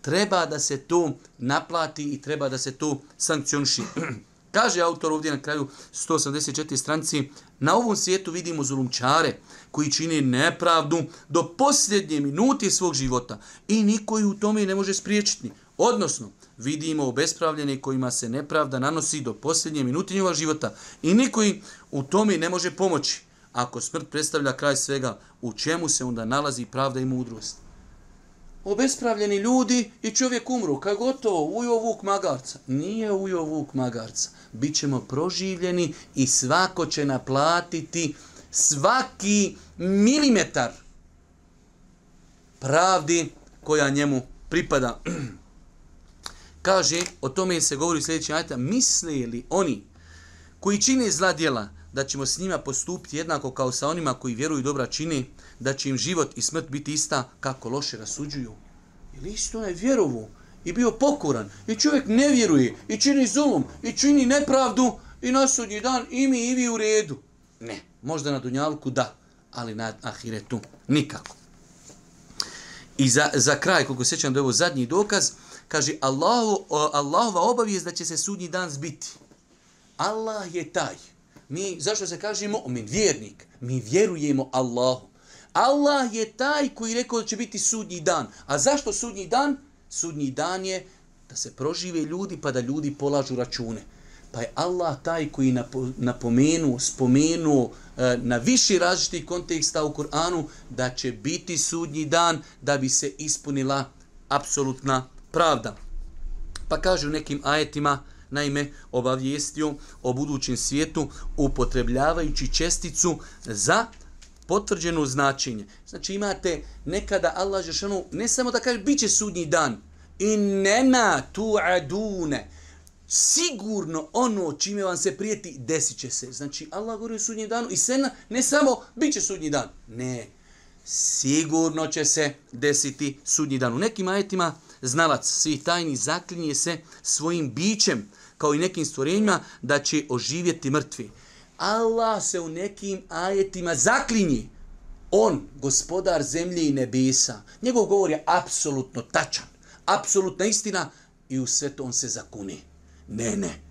Treba da se to naplati i treba da se to sankcioniši. Kaže autor ovdje na kraju 184 stranci, na ovom svijetu vidimo zulumčare koji čine nepravdu do posljednje minuti svog života i niko ju u tome ne može spriječiti. Odnosno, vidimo obespravljene kojima se nepravda nanosi do posljednje minuti njihova života i niko u tome ne može pomoći. Ako smrt predstavlja kraj svega, u čemu se onda nalazi pravda i mudrost? Obespravljeni ljudi i čovjek umru. Kaj gotovo? Ujo vuk magarca. Nije ujo vuk magarca. Bićemo proživljeni i svako će naplatiti svaki milimetar pravdi koja njemu pripada. Kaže, o tome se govori u sljedećem ajta, misle li oni koji čine zla djela, da ćemo s njima postupiti jednako kao sa onima koji vjeruju dobra čini, da će im život i smrt biti ista kako loše rasuđuju. Ili isto je vjerovu i bio pokoran i čovjek ne vjeruje i čini zulum i čini nepravdu i na sudnji dan i mi i vi u redu. Ne, možda na Dunjalku da, ali na Ahiretu nikako. I za, za kraj, koliko sećam da je ovo zadnji dokaz, kaže Allahu, Allahova obavijest da će se sudnji dan zbiti. Allah je taj. Mi, zašto se kaže mu'min, vjernik? Mi vjerujemo Allahu. Allah je taj koji rekao da će biti sudnji dan. A zašto sudnji dan? Sudnji dan je da se prožive ljudi pa da ljudi polažu račune. Pa je Allah taj koji napomenu, spomenu e, na viši različitih konteksta u Kur'anu da će biti sudnji dan da bi se ispunila apsolutna pravda. Pa kaže u nekim ajetima, naime, obavijestio o budućem svijetu upotrebljavajući česticu za potvrđeno značenje. Znači imate nekada Allah Žešanu, ne samo da kaže, bit će sudnji dan, i nema tu adune, sigurno ono čime vam se prijeti, desit će se. Znači Allah govori o sudnji danu i sena, ne samo bit će sudnji dan, ne, sigurno će se desiti sudnji dan. U nekim ajetima znalac svih tajni zaklinje se svojim bićem, kao i nekim stvorenjima, da će oživjeti mrtvi. Allah se u nekim ajetima zaklinji. On, gospodar zemlje i nebesa, njegov govor je apsolutno tačan, apsolutna istina i u sve to on se zakuni. Ne, ne,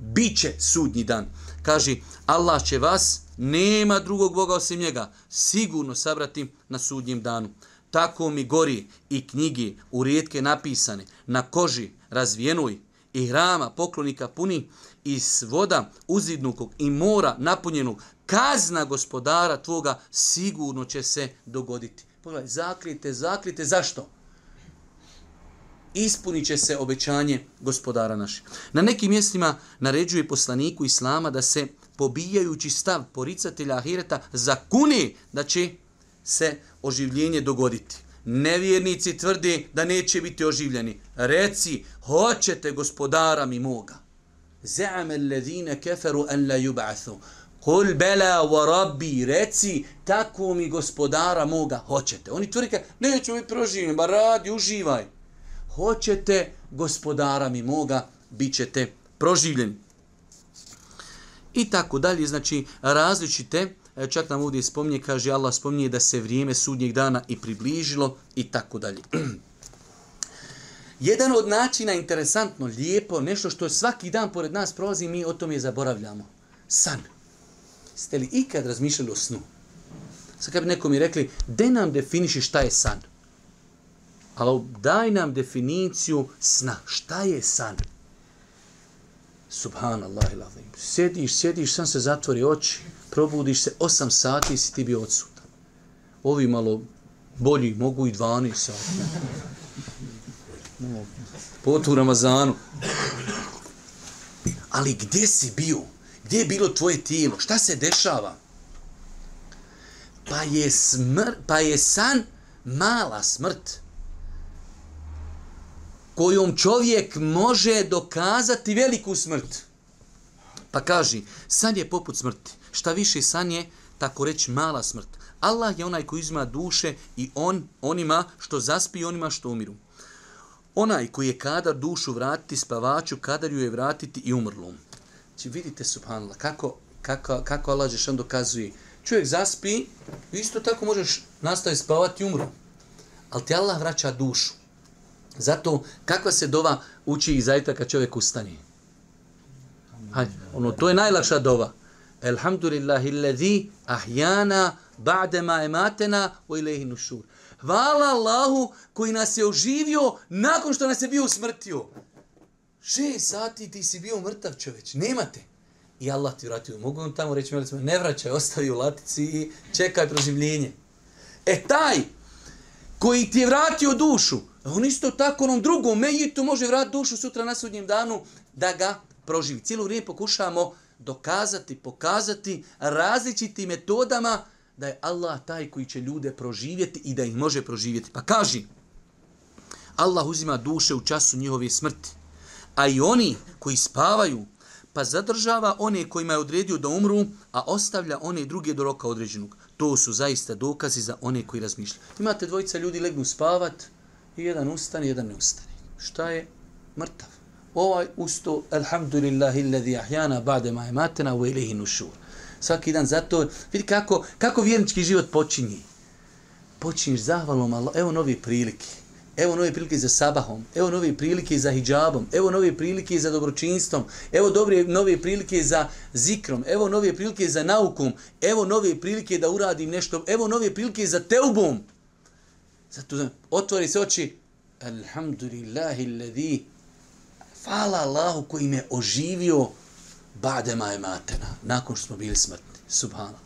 Biće sudnji dan. Kaže, Allah će vas, nema drugog Boga osim njega, sigurno sabrati na sudnjem danu. Tako mi gori i knjigi u rijetke napisane, na koži razvijenoj i hrama poklonika puni, iz voda uzidnukog i mora napunjenog, kazna gospodara tvoga sigurno će se dogoditi. Pogledaj, zaklijete, zaklijete, zašto? Ispunit će se obećanje gospodara naših. Na nekim mjestima naređuje poslaniku Islama da se pobijajući stav poricatelja Ahireta zakuni da će se oživljenje dogoditi. Nevjernici tvrdi da neće biti oživljeni. Reci, hoćete gospodara mi moga. Za'ama alladhina kafaru an la yub'athu. Kul bela wa rabbi, reci, tako mi gospodara moga hoćete. Oni tvrde, neću biti proživljeni, ba radi, uživaj. Hoćete gospodara mi moga, bit ćete proživljeni. I tako dalje, znači različite, E, čak nam ovdje spominje, kaže Allah spominje da se vrijeme sudnjeg dana i približilo i tako dalje. Jedan od načina, interesantno, lijepo, nešto što svaki dan pored nas prolazi, mi o tome zaboravljamo. San. Ste li ikad razmišljali o snu? Sad kad bi neko mi rekli, de nam definiši šta je san? Ali daj nam definiciju sna. Šta je san? Subhanallah ilazim. Sjediš, sjediš, sam se zatvori oči, probudiš se 8 sati i si ti bio odsutan. Ovi malo bolji mogu i 12 sati. Potu Ramazanu. Ali gdje si bio? Gdje je bilo tvoje tijelo? Šta se dešava? Pa je, smr pa je san mala smrt kojom čovjek može dokazati veliku smrt. Pa kaži, san je poput smrti. Šta više san je, tako reći mala smrt. Allah je onaj koji uzima duše i on onima što zaspi i onima što umiru. Onaj koji je kadar dušu vratiti spavaču, kadar ju je vratiti i umrlom. Znači vidite, subhanallah, kako, kako, kako Allah Žešan dokazuje. Čovjek zaspi, isto tako možeš nastaviti spavati i umru. Ali ti Allah vraća dušu. Zato, kakva se dova uči i zajtra kad čovjek ustane? Hajde, ono, to je najlakša dova. Elhamdulillahi lezi ahjana ba'dema ematena u ilaihi nušur. Hvala Allahu koji nas je oživio nakon što nas je bio usmrtio. Šest sati ti si bio mrtav čoveč, nemate. I Allah ti vratio. Mogu vam tamo reći, smo, ne vraćaj, ostavi u latici i čekaj proživljenje. E taj koji ti je vratio dušu, on isto tako onom drugom mejitu može vratiti dušu sutra na sudnjem danu da ga proživi. Cijelo vrijeme pokušamo dokazati, pokazati različitim metodama da je Allah taj koji će ljude proživjeti i da ih može proživjeti. Pa kaži, Allah uzima duše u času njihove smrti, a i oni koji spavaju, pa zadržava one kojima je odredio da umru, a ostavlja one druge do roka određenog. To su zaista dokazi za one koji razmišljaju. Imate dvojica ljudi legnu spavat i jedan ustane, jedan ne ustane. Šta je? Mrtav. Ovaj usto, alhamdulillahi alladhi ahjana ba'de ma ematena u ilihi nušur svaki dan zato vidi kako kako vjernički život počinje. Počinješ zahvalom Allah evo nove prilike. Evo nove prilike za sabahom evo nove prilike za hidžabom evo nove prilike za dobročinstvom evo dobre nove prilike za zikrom evo nove prilike za naukom evo nove prilike da uradim nešto evo nove prilike za teubom. Zato otvori se oči alhamdulillahi alladhi Fala Allahu koji me oživio Ba'dema je matena, nakon što smo bili smrtni. Subhano.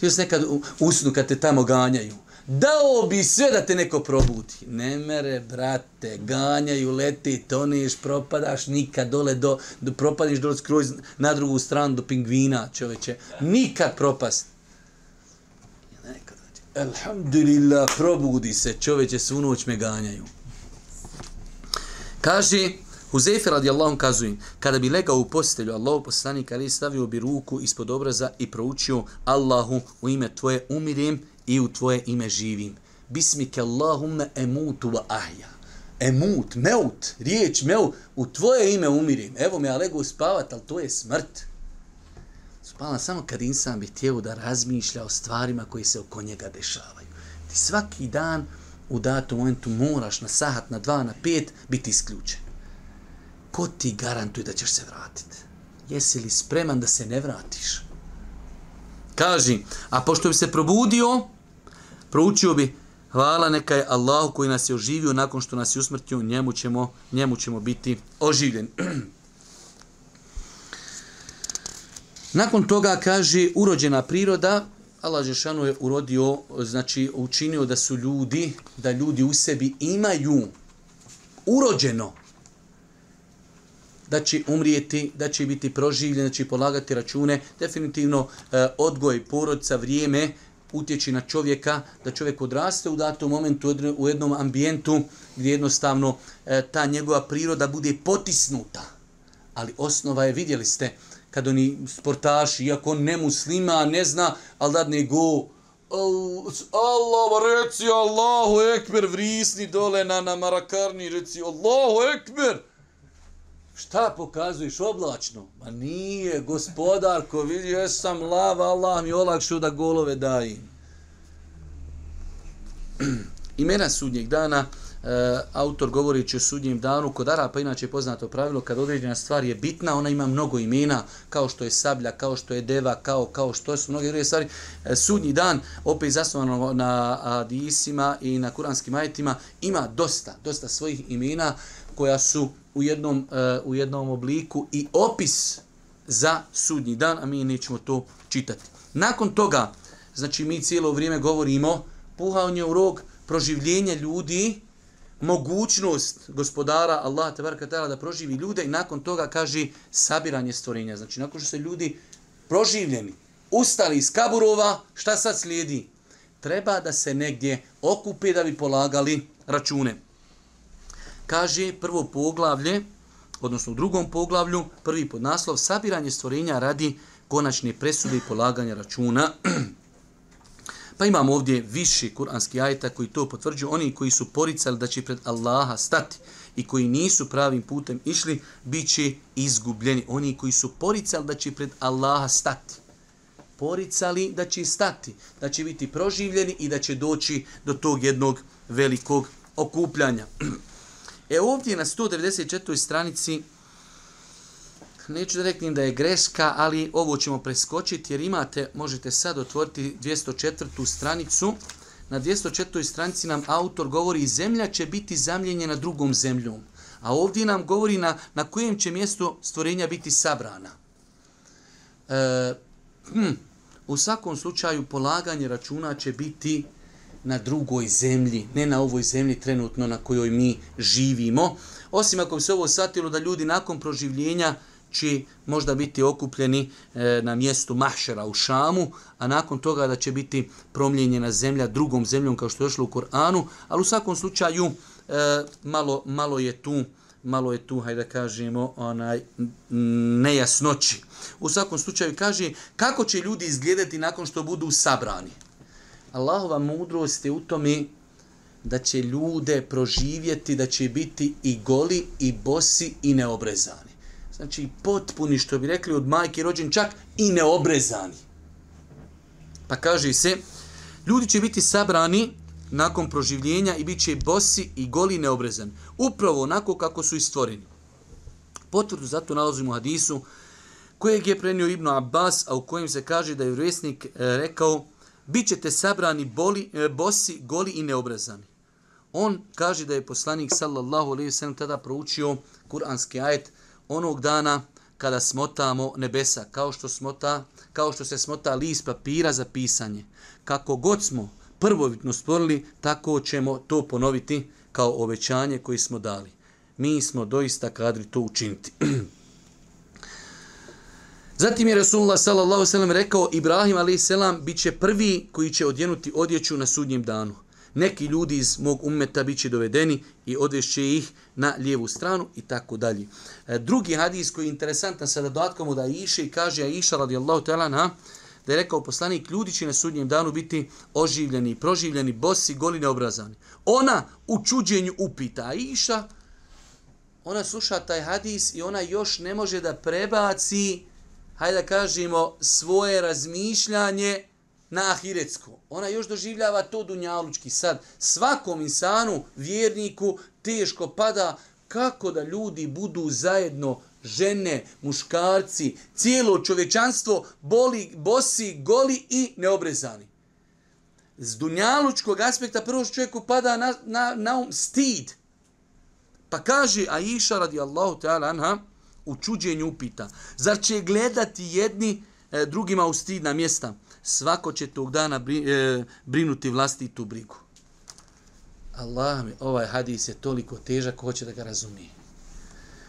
Ti se nekad usnu kad te tamo ganjaju. Dao bi sve da te neko probudi. Ne mere, brate, ganjaju, leti, toniš, propadaš nikad dole, do, do, propadiš dole skroz na drugu stranu do pingvina, čoveče. Nikad propast. Nekad, znači, Alhamdulillah, probudi se, čoveče, svu noć me ganjaju. Kaže, Huzeyfe radijallahu kazuje, kada bi legao u postelju, Allahu poslanik ali stavio bi ruku ispod obraza i proučio Allahu u ime tvoje umirim i u tvoje ime živim. Bismike Allahumme emutu wa ahja. Emut, meut, riječ meut, u tvoje ime umirim. Evo me, ja legao spavat, ali to je smrt. Spala samo kad insan bi htio da razmišlja o stvarima koji se oko njega dešavaju. Ti svaki dan u datom momentu moraš na sahat, na dva, na pet biti isključen ko ti garantuje da ćeš se vratiti? Jesi li spreman da se ne vratiš? Kaži, a pošto bi se probudio, proučio bi, hvala neka je Allahu koji nas je oživio nakon što nas je usmrtio, njemu ćemo, njemu ćemo biti oživljeni. nakon toga kaže, urođena priroda, Allah Žešanu je urodio, znači učinio da su ljudi, da ljudi u sebi imaju urođeno da će umrijeti, da će biti proživljen, da će polagati račune. Definitivno e, odgoj porodica, vrijeme utječi na čovjeka, da čovjek odraste u datom momentu u jednom ambijentu gdje jednostavno e, ta njegova priroda bude potisnuta. Ali osnova je, vidjeli ste, kad oni sportaši, iako on ne muslima, ne zna, ali dadne go, Allah, reci Allahu ekber, vrisni dole na, na marakarni, reci Allahu ekber, Šta pokazuješ oblačno? Ma nije, gospodarko, vidi, jesam lava, Allah mi olakšu da golove dajim. Imena sudnjeg dana, e, autor govorići o sudnjem danu, kod Arapa inače je poznato pravilo, kad određena stvar je bitna, ona ima mnogo imena, kao što je sablja, kao što je deva, kao, kao što su mnoge druge stvari. E, sudnji dan, opet zasnovano na adisima i na kuranskim ajetima, ima dosta, dosta svojih imena koja su u jednom, e, u jednom obliku i opis za sudnji dan, a mi nećemo to čitati. Nakon toga, znači mi cijelo vrijeme govorimo puhanje u rog, proživljenje ljudi, mogućnost gospodara Allah tebarka ta'ala da proživi ljude i nakon toga kaže sabiranje stvorenja. Znači nakon što se ljudi proživljeni, ustali iz kaburova, šta sad slijedi? Treba da se negdje okupe da bi polagali račune. Kaže prvo poglavlje, odnosno u drugom poglavlju, prvi podnaslov, sabiranje stvorenja radi konačne presude i polaganja računa. pa imamo ovdje više kuranski ajeta koji to potvrđuju. Oni koji su poricali da će pred Allaha stati i koji nisu pravim putem išli, bit će izgubljeni. Oni koji su poricali da će pred Allaha stati poricali da će stati, da će biti proživljeni i da će doći do tog jednog velikog okupljanja. E ovdje na 194. stranici, neću da reknem da je greška, ali ovo ćemo preskočiti jer imate, možete sad otvoriti 204. stranicu. Na 204. stranici nam autor govori zemlja će biti zamljenjena drugom zemljom. A ovdje nam govori na, na kojem će mjestu stvorenja biti sabrana. E, hm, u svakom slučaju polaganje računa će biti na drugoj zemlji, ne na ovoj zemlji trenutno na kojoj mi živimo. Osim ako bi se ovo satilo da ljudi nakon proživljenja će možda biti okupljeni e, na mjestu Mahšera u Šamu, a nakon toga da će biti promljenjena zemlja drugom zemljom kao što je došlo u Koranu, ali u svakom slučaju e, malo, malo je tu malo je tu, hajde da kažemo, onaj, nejasnoći. U svakom slučaju kaže kako će ljudi izgledati nakon što budu sabrani. Allahova mudrost je u tome da će ljude proživjeti, da će biti i goli, i bosi, i neobrezani. Znači potpuni, što bi rekli od majke rođen, čak i neobrezani. Pa kaže se, ljudi će biti sabrani nakon proživljenja i bit će bosi i goli neobrezan. Upravo onako kako su stvoreni. Potvrdu zato nalazimo u hadisu kojeg je prenio Ibnu Abbas, a u kojem se kaže da je vresnik e, rekao bit ćete sabrani boli, e, bosi, goli i neobrezani. On kaže da je poslanik sallallahu alaihi sallam tada proučio kuranski ajet onog dana kada smotamo nebesa, kao što, smota, kao što se smota list papira za pisanje. Kako god smo prvobitno stvorili, tako ćemo to ponoviti kao obećanje koji smo dali. Mi smo doista kadri to učiniti. Zatim je Rasulullah sallallahu sallam rekao Ibrahim a.s. bit će prvi koji će odjenuti odjeću na sudnjem danu. Neki ljudi iz mog ummeta bit će dovedeni i odvešće ih na lijevu stranu i tako dalje. E, drugi hadis koji je interesantan sa dodatkom da Iše i kaže Aisha radijallahu ta'ala na da je rekao poslanik, ljudi će na sudnjem danu biti oživljeni, proživljeni, bosi, goli, neobrazani. Ona u čuđenju upita, a iša, ona sluša taj hadis i ona još ne može da prebaci, hajde da kažemo, svoje razmišljanje na ahiretsko. Ona još doživljava to dunjalučki. Sad, svakom insanu, vjerniku, teško pada kako da ljudi budu zajedno žene, muškarci, cijelo čovečanstvo boli, bosi, goli i neobrezani. Z dunjalučkog aspekta prvo što čovjeku pada na, na, na um stid. Pa kaže Aisha radijallahu ta'ala anha u čuđenju upita, zar će gledati jedni e, drugima u stidna mjesta? Svako će tog dana bri, e, brinuti vlastitu brigu. Allah mi, ovaj hadis je toliko težak, ko će da ga razumije.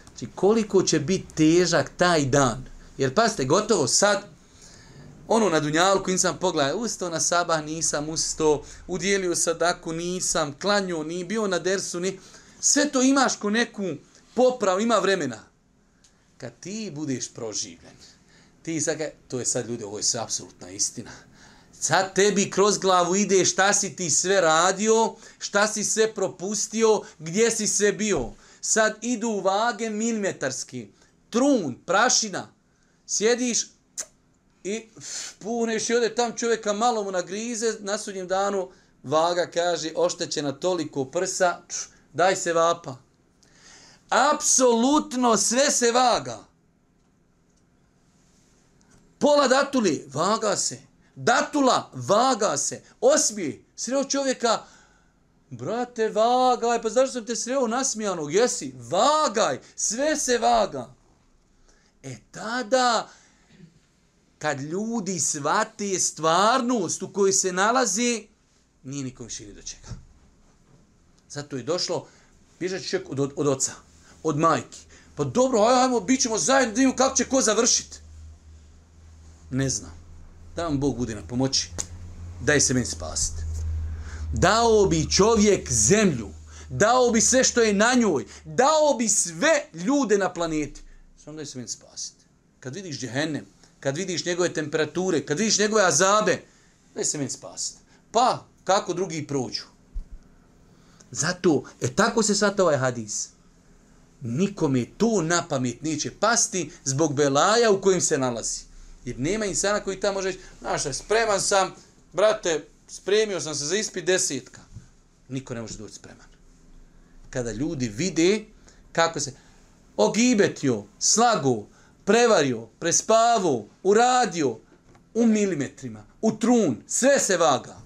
Znači, koliko će biti težak taj dan. Jer, pazite, gotovo sad, ono na Dunjalku, nisam pogledao, ustao na sabah, nisam ustao, udjelio sadaku, nisam, klanio, ni bio na dersu, ni... Sve to imaš ko neku popravu, ima vremena. Kad ti budeš proživljen, ti sad, to je sad ljudi, ovo je sve apsolutna istina. Sad tebi kroz glavu ide šta si ti sve radio, šta si sve propustio, gdje si sve bio sad idu vage milimetarski. Trun, prašina. Sjediš i puneš i ode tam čovjeka malo mu nagrize, na sudnjem danu vaga kaže oštećena toliko prsa, daj se vapa. Apsolutno sve se vaga. Pola datuli, vaga se. Datula, vaga se. Osmije, sreo čovjeka, Brate, vagaj, pa zašto sam te sreo nasmijanog? Jesi, vagaj, sve se vaga. E tada, kad ljudi svate stvarnost u kojoj se nalazi, nije nikom više do čega. Zato je došlo, bježat čovjek od, od, od oca, od majki. Pa dobro, ajmo, bit ćemo zajedno, da kako će ko završiti. Ne znam. Da vam Bog bude na pomoći. Daj se meni spasiti dao bi čovjek zemlju, dao bi sve što je na njoj, dao bi sve ljude na planeti. Samo daj se meni spasiti. Kad vidiš džehennem, kad vidiš njegove temperature, kad vidiš njegove azabe, daj se meni spasiti. Pa, kako drugi prođu? Zato, e tako se sad ovaj hadis. Nikome to na pamet neće pasti zbog belaja u kojim se nalazi. Jer nema insana koji tamo može, znaš, spreman sam, brate, spremio sam se za ispit desetka. Niko ne može doći spreman. Kada ljudi vide kako se ogibetio, slago, prevario, prespavo, uradio u milimetrima, u trun, sve se vaga.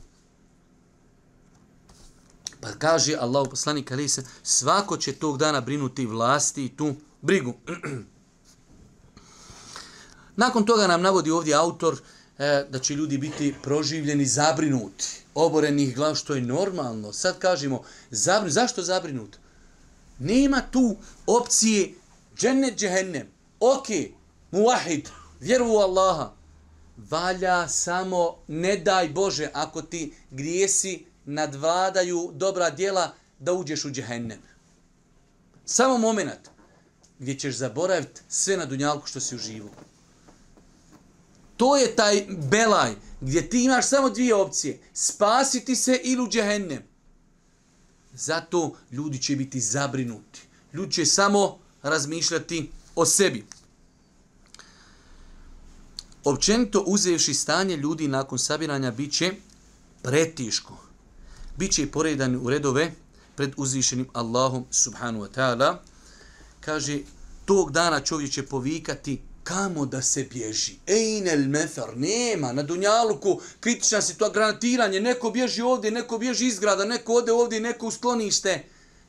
Pa kaže Allah poslanik ali se svako će tog dana brinuti vlasti i tu brigu. Nakon toga nam navodi ovdje autor e, da će ljudi biti proživljeni, zabrinuti, oborenih glav, što je normalno. Sad kažemo, zabrinut, zašto zabrinut? Nema tu opcije džennet džehennem. Ok, muahid, vjeru u Allaha. Valja samo, ne daj Bože, ako ti grijesi nadvladaju dobra djela, da uđeš u džehennem. Samo moment gdje ćeš zaboraviti sve na dunjalku što si uživo. To je taj belaj gdje ti imaš samo dvije opcije. Spasiti se ili u džehennem. Zato ljudi će biti zabrinuti. Ljudi će samo razmišljati o sebi. Općenito uzevši stanje ljudi nakon sabiranja bit će pretiško. Biće poredani u redove pred uzvišenim Allahom subhanu wa ta'ala. Kaže, tog dana čovjek će povikati kamo da se bježi. Ejne mefer, nema, na Dunjaluku, kritična situacija, granatiranje, neko bježi ovdje, neko bježi iz grada, neko ode ovdje, neko u sklonište.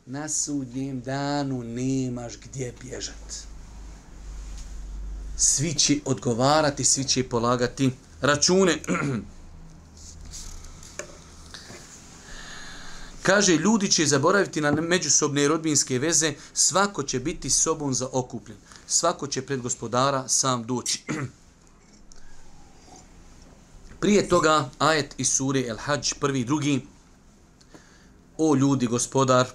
Na sudnjem danu nemaš gdje bježat. Svi će odgovarati, svi će polagati račune. Kaže, ljudi će zaboraviti na međusobne rodbinske veze, svako će biti sobom za okupljen. Svako će pred gospodara sam doći. Prije toga, ajet iz suri El Hajj, prvi i drugi, o ljudi, gospodar,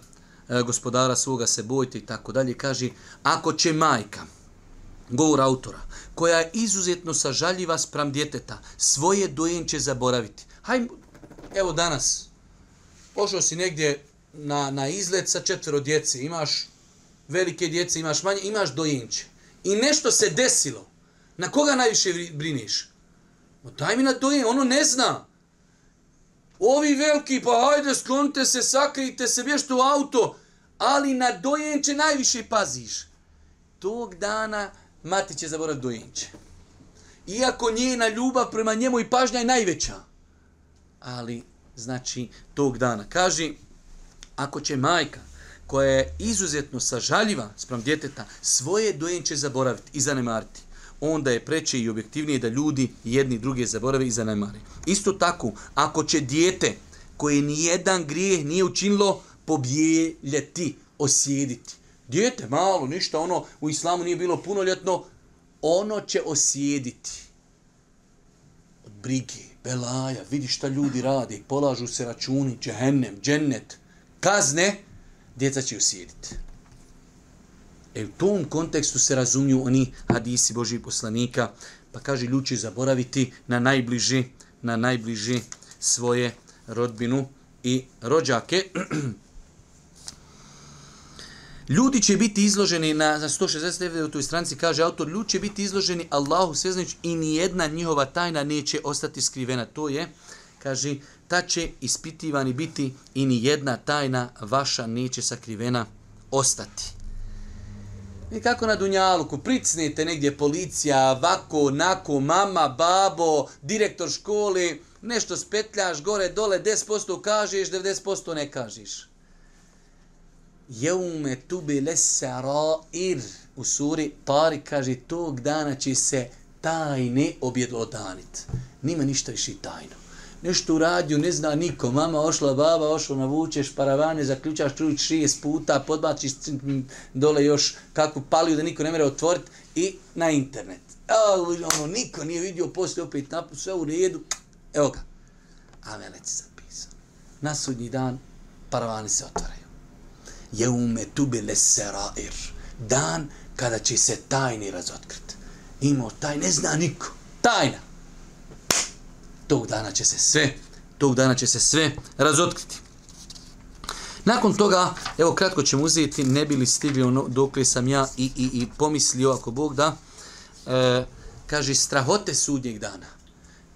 e, gospodara svoga se bojte i tako dalje, kaže, ako će majka, govor autora, koja je izuzetno sažaljiva spram djeteta, svoje dojenče zaboraviti. Hajde, evo danas, pošao si negdje na, na izlet sa četvero djece, imaš velike djece, imaš manje, imaš dojenče. I nešto se desilo. Na koga najviše briniš? O, daj mi na dojenče, ono ne zna. Ovi veliki, pa hajde, sklonite se, sakrijte se, bješte u auto, ali na dojenče najviše paziš. Tog dana mati će zaboraviti dojenče. Iako njena ljubav prema njemu i pažnja je najveća. Ali znači tog dana. Kaži, ako će majka koja je izuzetno sažaljiva sprem djeteta svoje dojenče zaboraviti i zanemariti, onda je preče i objektivnije da ljudi jedni druge zaborave i zanemare. Isto tako, ako će dijete koje nijedan grijeh nije učinilo pobjeljeti, osjediti. Dijete malo, ništa, ono u islamu nije bilo punoljetno, ono će osjediti od brige, belaja, vidi šta ljudi radi, polažu se računi, džehennem, džennet, kazne, djeca će usjediti. E u tom kontekstu se razumiju oni hadisi Božih poslanika, pa kaže ljudi će zaboraviti na najbliži, na najbliži svoje rodbinu i rođake. Ljudi će biti izloženi na, na 169. u toj stranci, kaže autor, ljudi će biti izloženi Allahu sveznajući i ni jedna njihova tajna neće ostati skrivena. To je, kaže, šta će ispitivani biti i ni jedna tajna vaša neće sakrivena ostati. I kako na Dunjaluku, pricnete negdje policija, vako, nako, mama, babo, direktor škole, nešto spetljaš, gore, dole, 10% kažeš, 90% ne kažeš jeume tubi lesarair u suri Tari kaže tog dana će se tajne objedodanit. Nima ništa više tajno. Nešto uradio, ne zna niko. Mama ošla, baba ošla, navučeš paravane, zaključaš čuć šest puta, podbačiš dole još kakvu paliju da niko ne mere otvoriti i na internet. Evo, ono, niko nije vidio poslije opet napu, sve u redu. Evo ga. A velec zapisao. Na sudnji dan paravani se otvaraju jeume tubile serair. Dan kada će se tajni razotkriti. Imao taj, ne zna niko. Tajna. Tog dana će se sve, tog dana će se sve razotkriti. Nakon toga, evo kratko ćemo uzeti, ne bili stigli ono dok sam ja i, i, i pomislio, ako Bog da, e, kaže, strahote sudnjeg dana.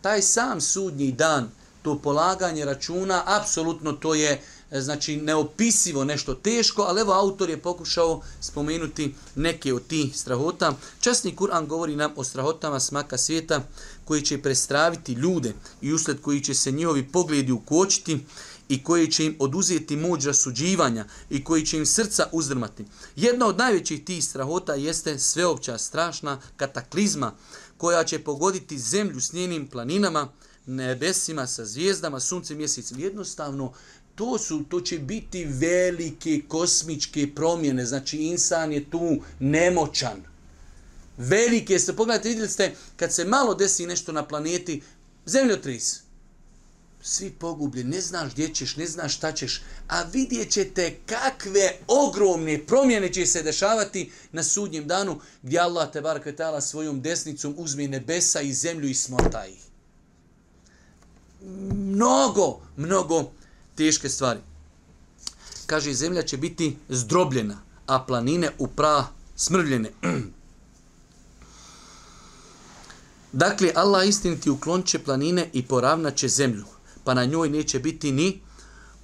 Taj sam sudnji dan, to polaganje računa, apsolutno to je e, znači neopisivo nešto teško, ali evo autor je pokušao spomenuti neke od tih strahota. Časni Kur'an govori nam o strahotama smaka svijeta koji će prestraviti ljude i usled koji će se njihovi pogledi ukočiti i koji će im oduzeti moć rasuđivanja i koji će im srca uzdrmati. Jedna od najvećih tih strahota jeste sveopća strašna kataklizma koja će pogoditi zemlju s njenim planinama, nebesima, sa zvijezdama, suncem, mjesecom. Jednostavno, to su to će biti velike kosmičke promjene. Znači, insan je tu nemoćan. Velike ste, pogledajte, vidjeli ste, kad se malo desi nešto na planeti, zemljotris, svi pogubljeni, ne znaš gdje ćeš, ne znaš šta ćeš, a vidjet ćete kakve ogromne promjene će se dešavati na sudnjem danu, gdje Allah te bar kvetala svojom desnicom uzme nebesa i zemlju i smota ih. Mnogo, mnogo teške stvari. Kaže, zemlja će biti zdrobljena, a planine u pra smrvljene. dakle, Allah istiniti uklonče planine i poravnaće zemlju pa na njoj neće biti ni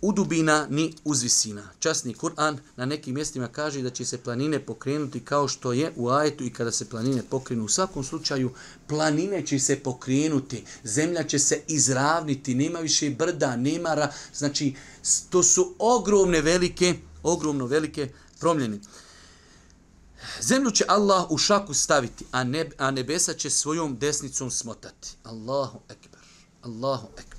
udubina ni uzvisina. Časni Kur'an na nekim mjestima kaže da će se planine pokrenuti kao što je u ajetu i kada se planine pokrenu. U svakom slučaju planine će se pokrenuti, zemlja će se izravniti, nema više brda, nema ra, znači to su ogromne velike, ogromno velike promljene. Zemlju će Allah u šaku staviti, a, ne, a nebesa će svojom desnicom smotati. Allahu ekber, Allahu ekber.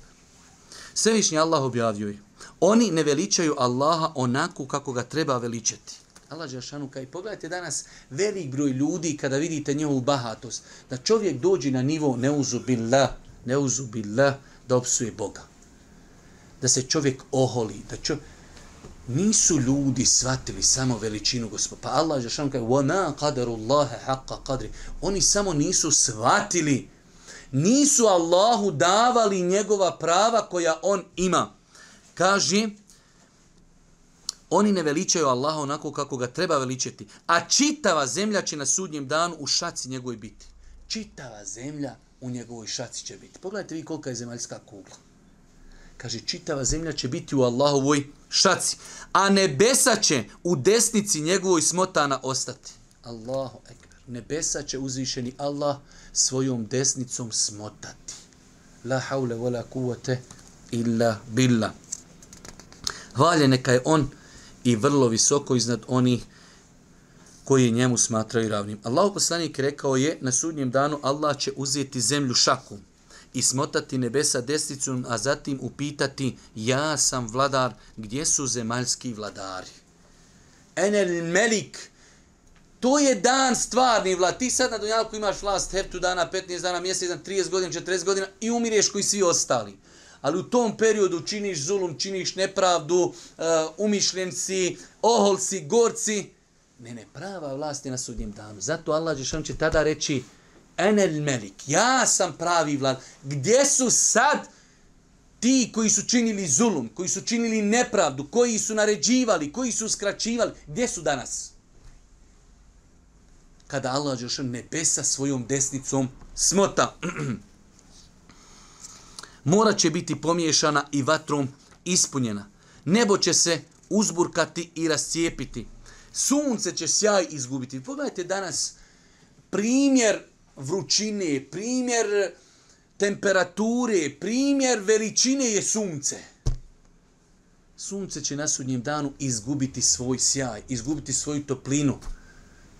Svevišnji Allah objavio je. Oni ne veličaju Allaha onako kako ga treba veličati. Allah Žešanu kaj pogledajte danas velik broj ljudi kada vidite njihovu bahatost. Da čovjek dođe na nivo neuzubillah, neuzubillah da opsuje Boga. Da se čovjek oholi. Da čovjek Nisu ljudi shvatili samo veličinu gospoda. Pa Allah Žešanu kaj وَمَا قَدَرُ اللَّهَ حَقَّ قَدْرِ Oni samo nisu shvatili nisu Allahu davali njegova prava koja on ima. Kaže, oni ne veličaju Allaha onako kako ga treba veličati, a čitava zemlja će na sudnjem danu u šaci njegovoj biti. Čitava zemlja u njegovoj šaci će biti. Pogledajte vi kolika je zemaljska kugla. Kaže, čitava zemlja će biti u Allahovoj šaci, a nebesa će u desnici njegovoj smotana ostati. Allahu ekber. Nebesa će uzvišeni Allah svojom desnicom smotati. La haule wala kuvvete illa billah. Hvalje neka je on i vrlo visoko iznad onih koji njemu smatraju ravnim. Allahu poslanik rekao je na sudnjem danu Allah će uzeti zemlju šakom i smotati nebesa desnicom, a zatim upitati ja sam vladar, gdje su zemaljski vladari? Enel melik, To je dan stvarni vlad. Ti sad na Dunjalku imaš vlast heptu dana, 15 dana, mjesec, 30 godina, 40 godina i umireš koji svi ostali. Ali u tom periodu činiš zulum, činiš nepravdu, uh, umišljenci, oholci, gorci. Ne, ne, prava vlast je na sudnjem danu. Zato Allah Žešan će tada reći Enel Melik, ja sam pravi vlad. Gdje su sad ti koji su činili zulum, koji su činili nepravdu, koji su naređivali, koji su skraćivali? Gdje su danas? kada Allah Đelša nebesa svojom desnicom smota. Mora će biti pomiješana i vatrom ispunjena. Nebo će se uzburkati i rascijepiti. Sunce će sjaj izgubiti. Pogledajte danas primjer vrućine, primjer temperature, primjer veličine je sunce. Sunce će na sudnjem danu izgubiti svoj sjaj, izgubiti svoju toplinu.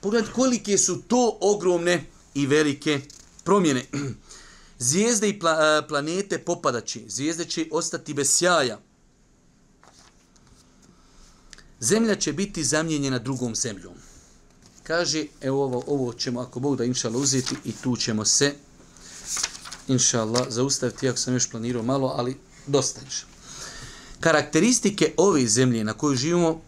Pogledajte kolike su to ogromne i velike promjene. Zvijezde i pla, e, planete popadaći. Zvijezde će ostati bez sjaja. Zemlja će biti zamljenjena drugom zemljom. Kaže, evo ovo, ovo ćemo, ako Bog da inšala uzeti i tu ćemo se inšala zaustaviti, ako sam još planirao malo, ali dosta inša. Karakteristike ove zemlje na kojoj živimo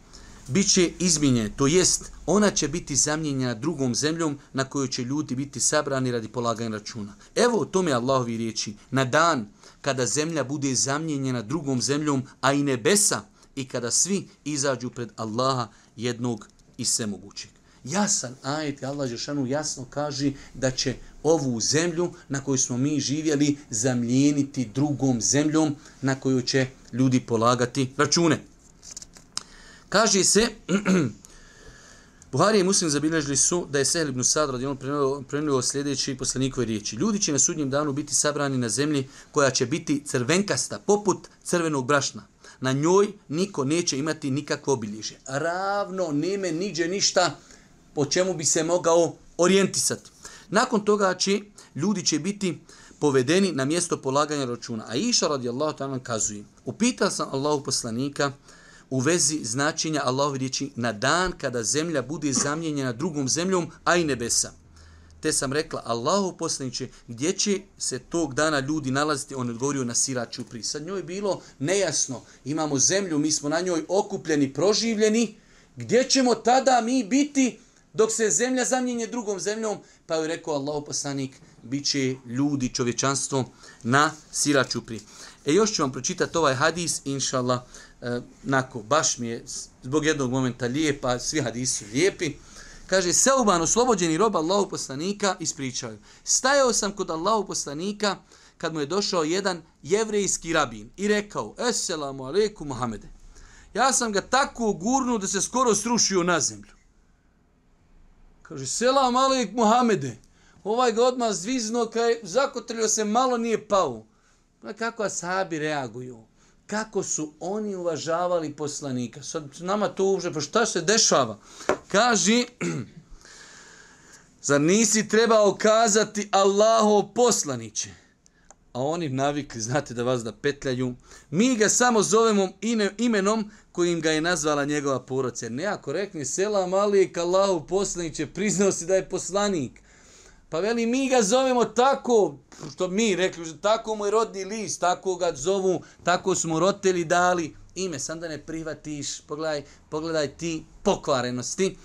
bit će izmijenjene, to jest ona će biti zamijenjena drugom zemljom na kojoj će ljudi biti sabrani radi polaganja računa. Evo to tome Allahovi riječi. Na dan kada zemlja bude zamijenjena drugom zemljom, a i nebesa, i kada svi izađu pred Allaha jednog i svemogućeg. Jasan ajet, Allah Žešanu jasno kaže da će ovu zemlju na kojoj smo mi živjeli zamljeniti drugom zemljom na kojoj će ljudi polagati račune. Kaže se, Buhari i Muslim zabilježili su da je Sehl ibn Sad radi on prenio sljedeći poslanikove riječi. Ljudi će na sudnjem danu biti sabrani na zemlji koja će biti crvenkasta, poput crvenog brašna. Na njoj niko neće imati nikakvo obilježje. Ravno, neme, niđe ništa po čemu bi se mogao orijentisati. Nakon toga će ljudi će biti povedeni na mjesto polaganja računa. A iša radijallahu ta'ala kazuje, upitao sam Allahu poslanika, u vezi značenja Allahove riječi na dan kada zemlja bude zamljenjena drugom zemljom, a i nebesa. Te sam rekla, Allahu poslaniće, gdje će se tog dana ljudi nalaziti? On odgovorio na siraču pri. Sad njoj je bilo nejasno. Imamo zemlju, mi smo na njoj okupljeni, proživljeni. Gdje ćemo tada mi biti dok se zemlja zamljenje drugom zemljom? Pa je rekao Allahu poslanik, bit će ljudi, čovječanstvo na Siračupri. E još ću vam pročitati ovaj hadis, inša e, nako, baš mi je zbog jednog momenta lijepa, svi hadisi su lijepi. Kaže, Seuban, oslobođeni rob Allahu poslanika, ispričaju. Stajao sam kod Allahu poslanika kad mu je došao jedan jevrejski rabin i rekao, Esselamu alaikum Muhammede. Ja sam ga tako gurnuo da se skoro srušio na zemlju. Kaže, selam alaik Muhammede. Ovaj ga odmah zvizno, kaj zakotrljio se, malo nije pao. Pa kako asabi reaguju? kako su oni uvažavali poslanika. Sad nama to uže, pa šta se dešava? Kaži, zar nisi trebao kazati Allaho poslaniće? A oni navikli, znate da vas da petljaju. Mi ga samo zovemo imenom kojim ga je nazvala njegova porodica. Jer nejako rekne selam alijek Allahu poslaniće, priznao si da je poslanik. Pa veli, mi ga zovemo tako, što mi rekli, tako mu je rodni list, tako ga zovu, tako smo roditelji dali ime, sam da ne prihvatiš, pogledaj, pogledaj ti pokvarenosti.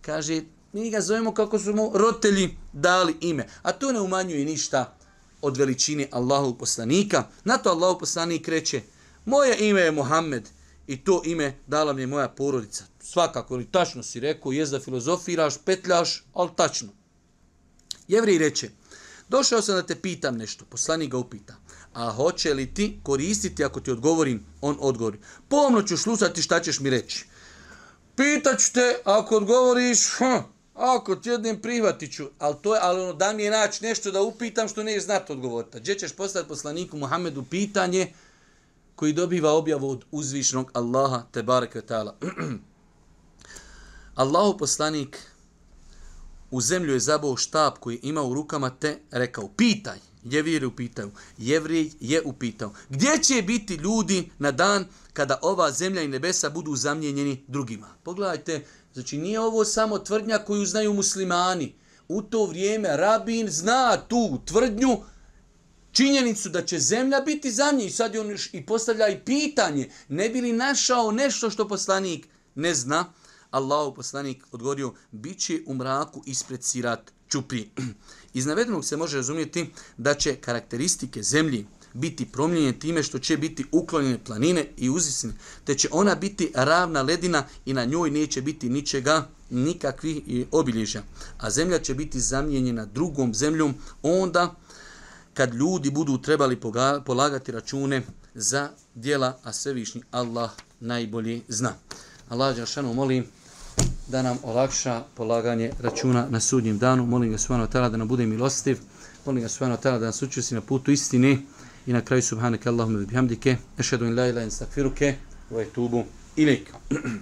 Kaže, mi ga zovemo kako su mu roditelji dali ime. A to ne umanjuje ništa od veličine Allahu poslanika. Na to Allahu poslanik reče, moje ime je Muhammed i to ime dala mi je moja porodica. Svakako, ili tačno si rekao, je da filozofiraš, petljaš, ali tačno. Jevrij reče, došao sam da te pitam nešto, poslanik ga upita, a hoće li ti koristiti ako ti odgovorim, on odgovori, pomno ću slušati šta ćeš mi reći. Pitaću te, ako odgovoriš, hm, ako ti jednim prihvatit ću, ali, to je, ali ono, da mi je naći nešto da upitam što ne znati odgovoriti. Pa gdje ćeš postaviti poslaniku Muhammedu pitanje koji dobiva objavu od uzvišnog Allaha, te bareke ta'ala. Allahu poslanik u zemlju je zabao štab koji ima u rukama te rekao, pitaj, jeviri upitaju, jevrij je upitao, gdje će biti ljudi na dan kada ova zemlja i nebesa budu zamljenjeni drugima? Pogledajte, znači nije ovo samo tvrdnja koju znaju muslimani. U to vrijeme rabin zna tu tvrdnju, činjenicu da će zemlja biti za I sad je on još i postavlja i pitanje, ne bi li našao nešto što poslanik ne zna? Allahu poslanik odgovorio, bit će u mraku ispred sirat čupi. Iz navedenog se može razumjeti da će karakteristike zemlji biti promljenje time što će biti uklonjene planine i uzisne, te će ona biti ravna ledina i na njoj neće biti ničega, nikakvih e, obilježja. A zemlja će biti zamijenjena drugom zemljom onda kad ljudi budu trebali polagati račune za dijela, a svevišnji Allah najbolje zna. Allah Đašanu molim da nam olakša polaganje računa na sudnjem danu. Molim ga subhanahu wa ta'ala da nam bude milostiv. Molim ga subhanahu wa ta'ala da nas učesti na putu istine. I na kraju subhanaka Allahumma bihamdike. Ešhedu in la ilaha in stakfiruke. Wa etubu ilaika.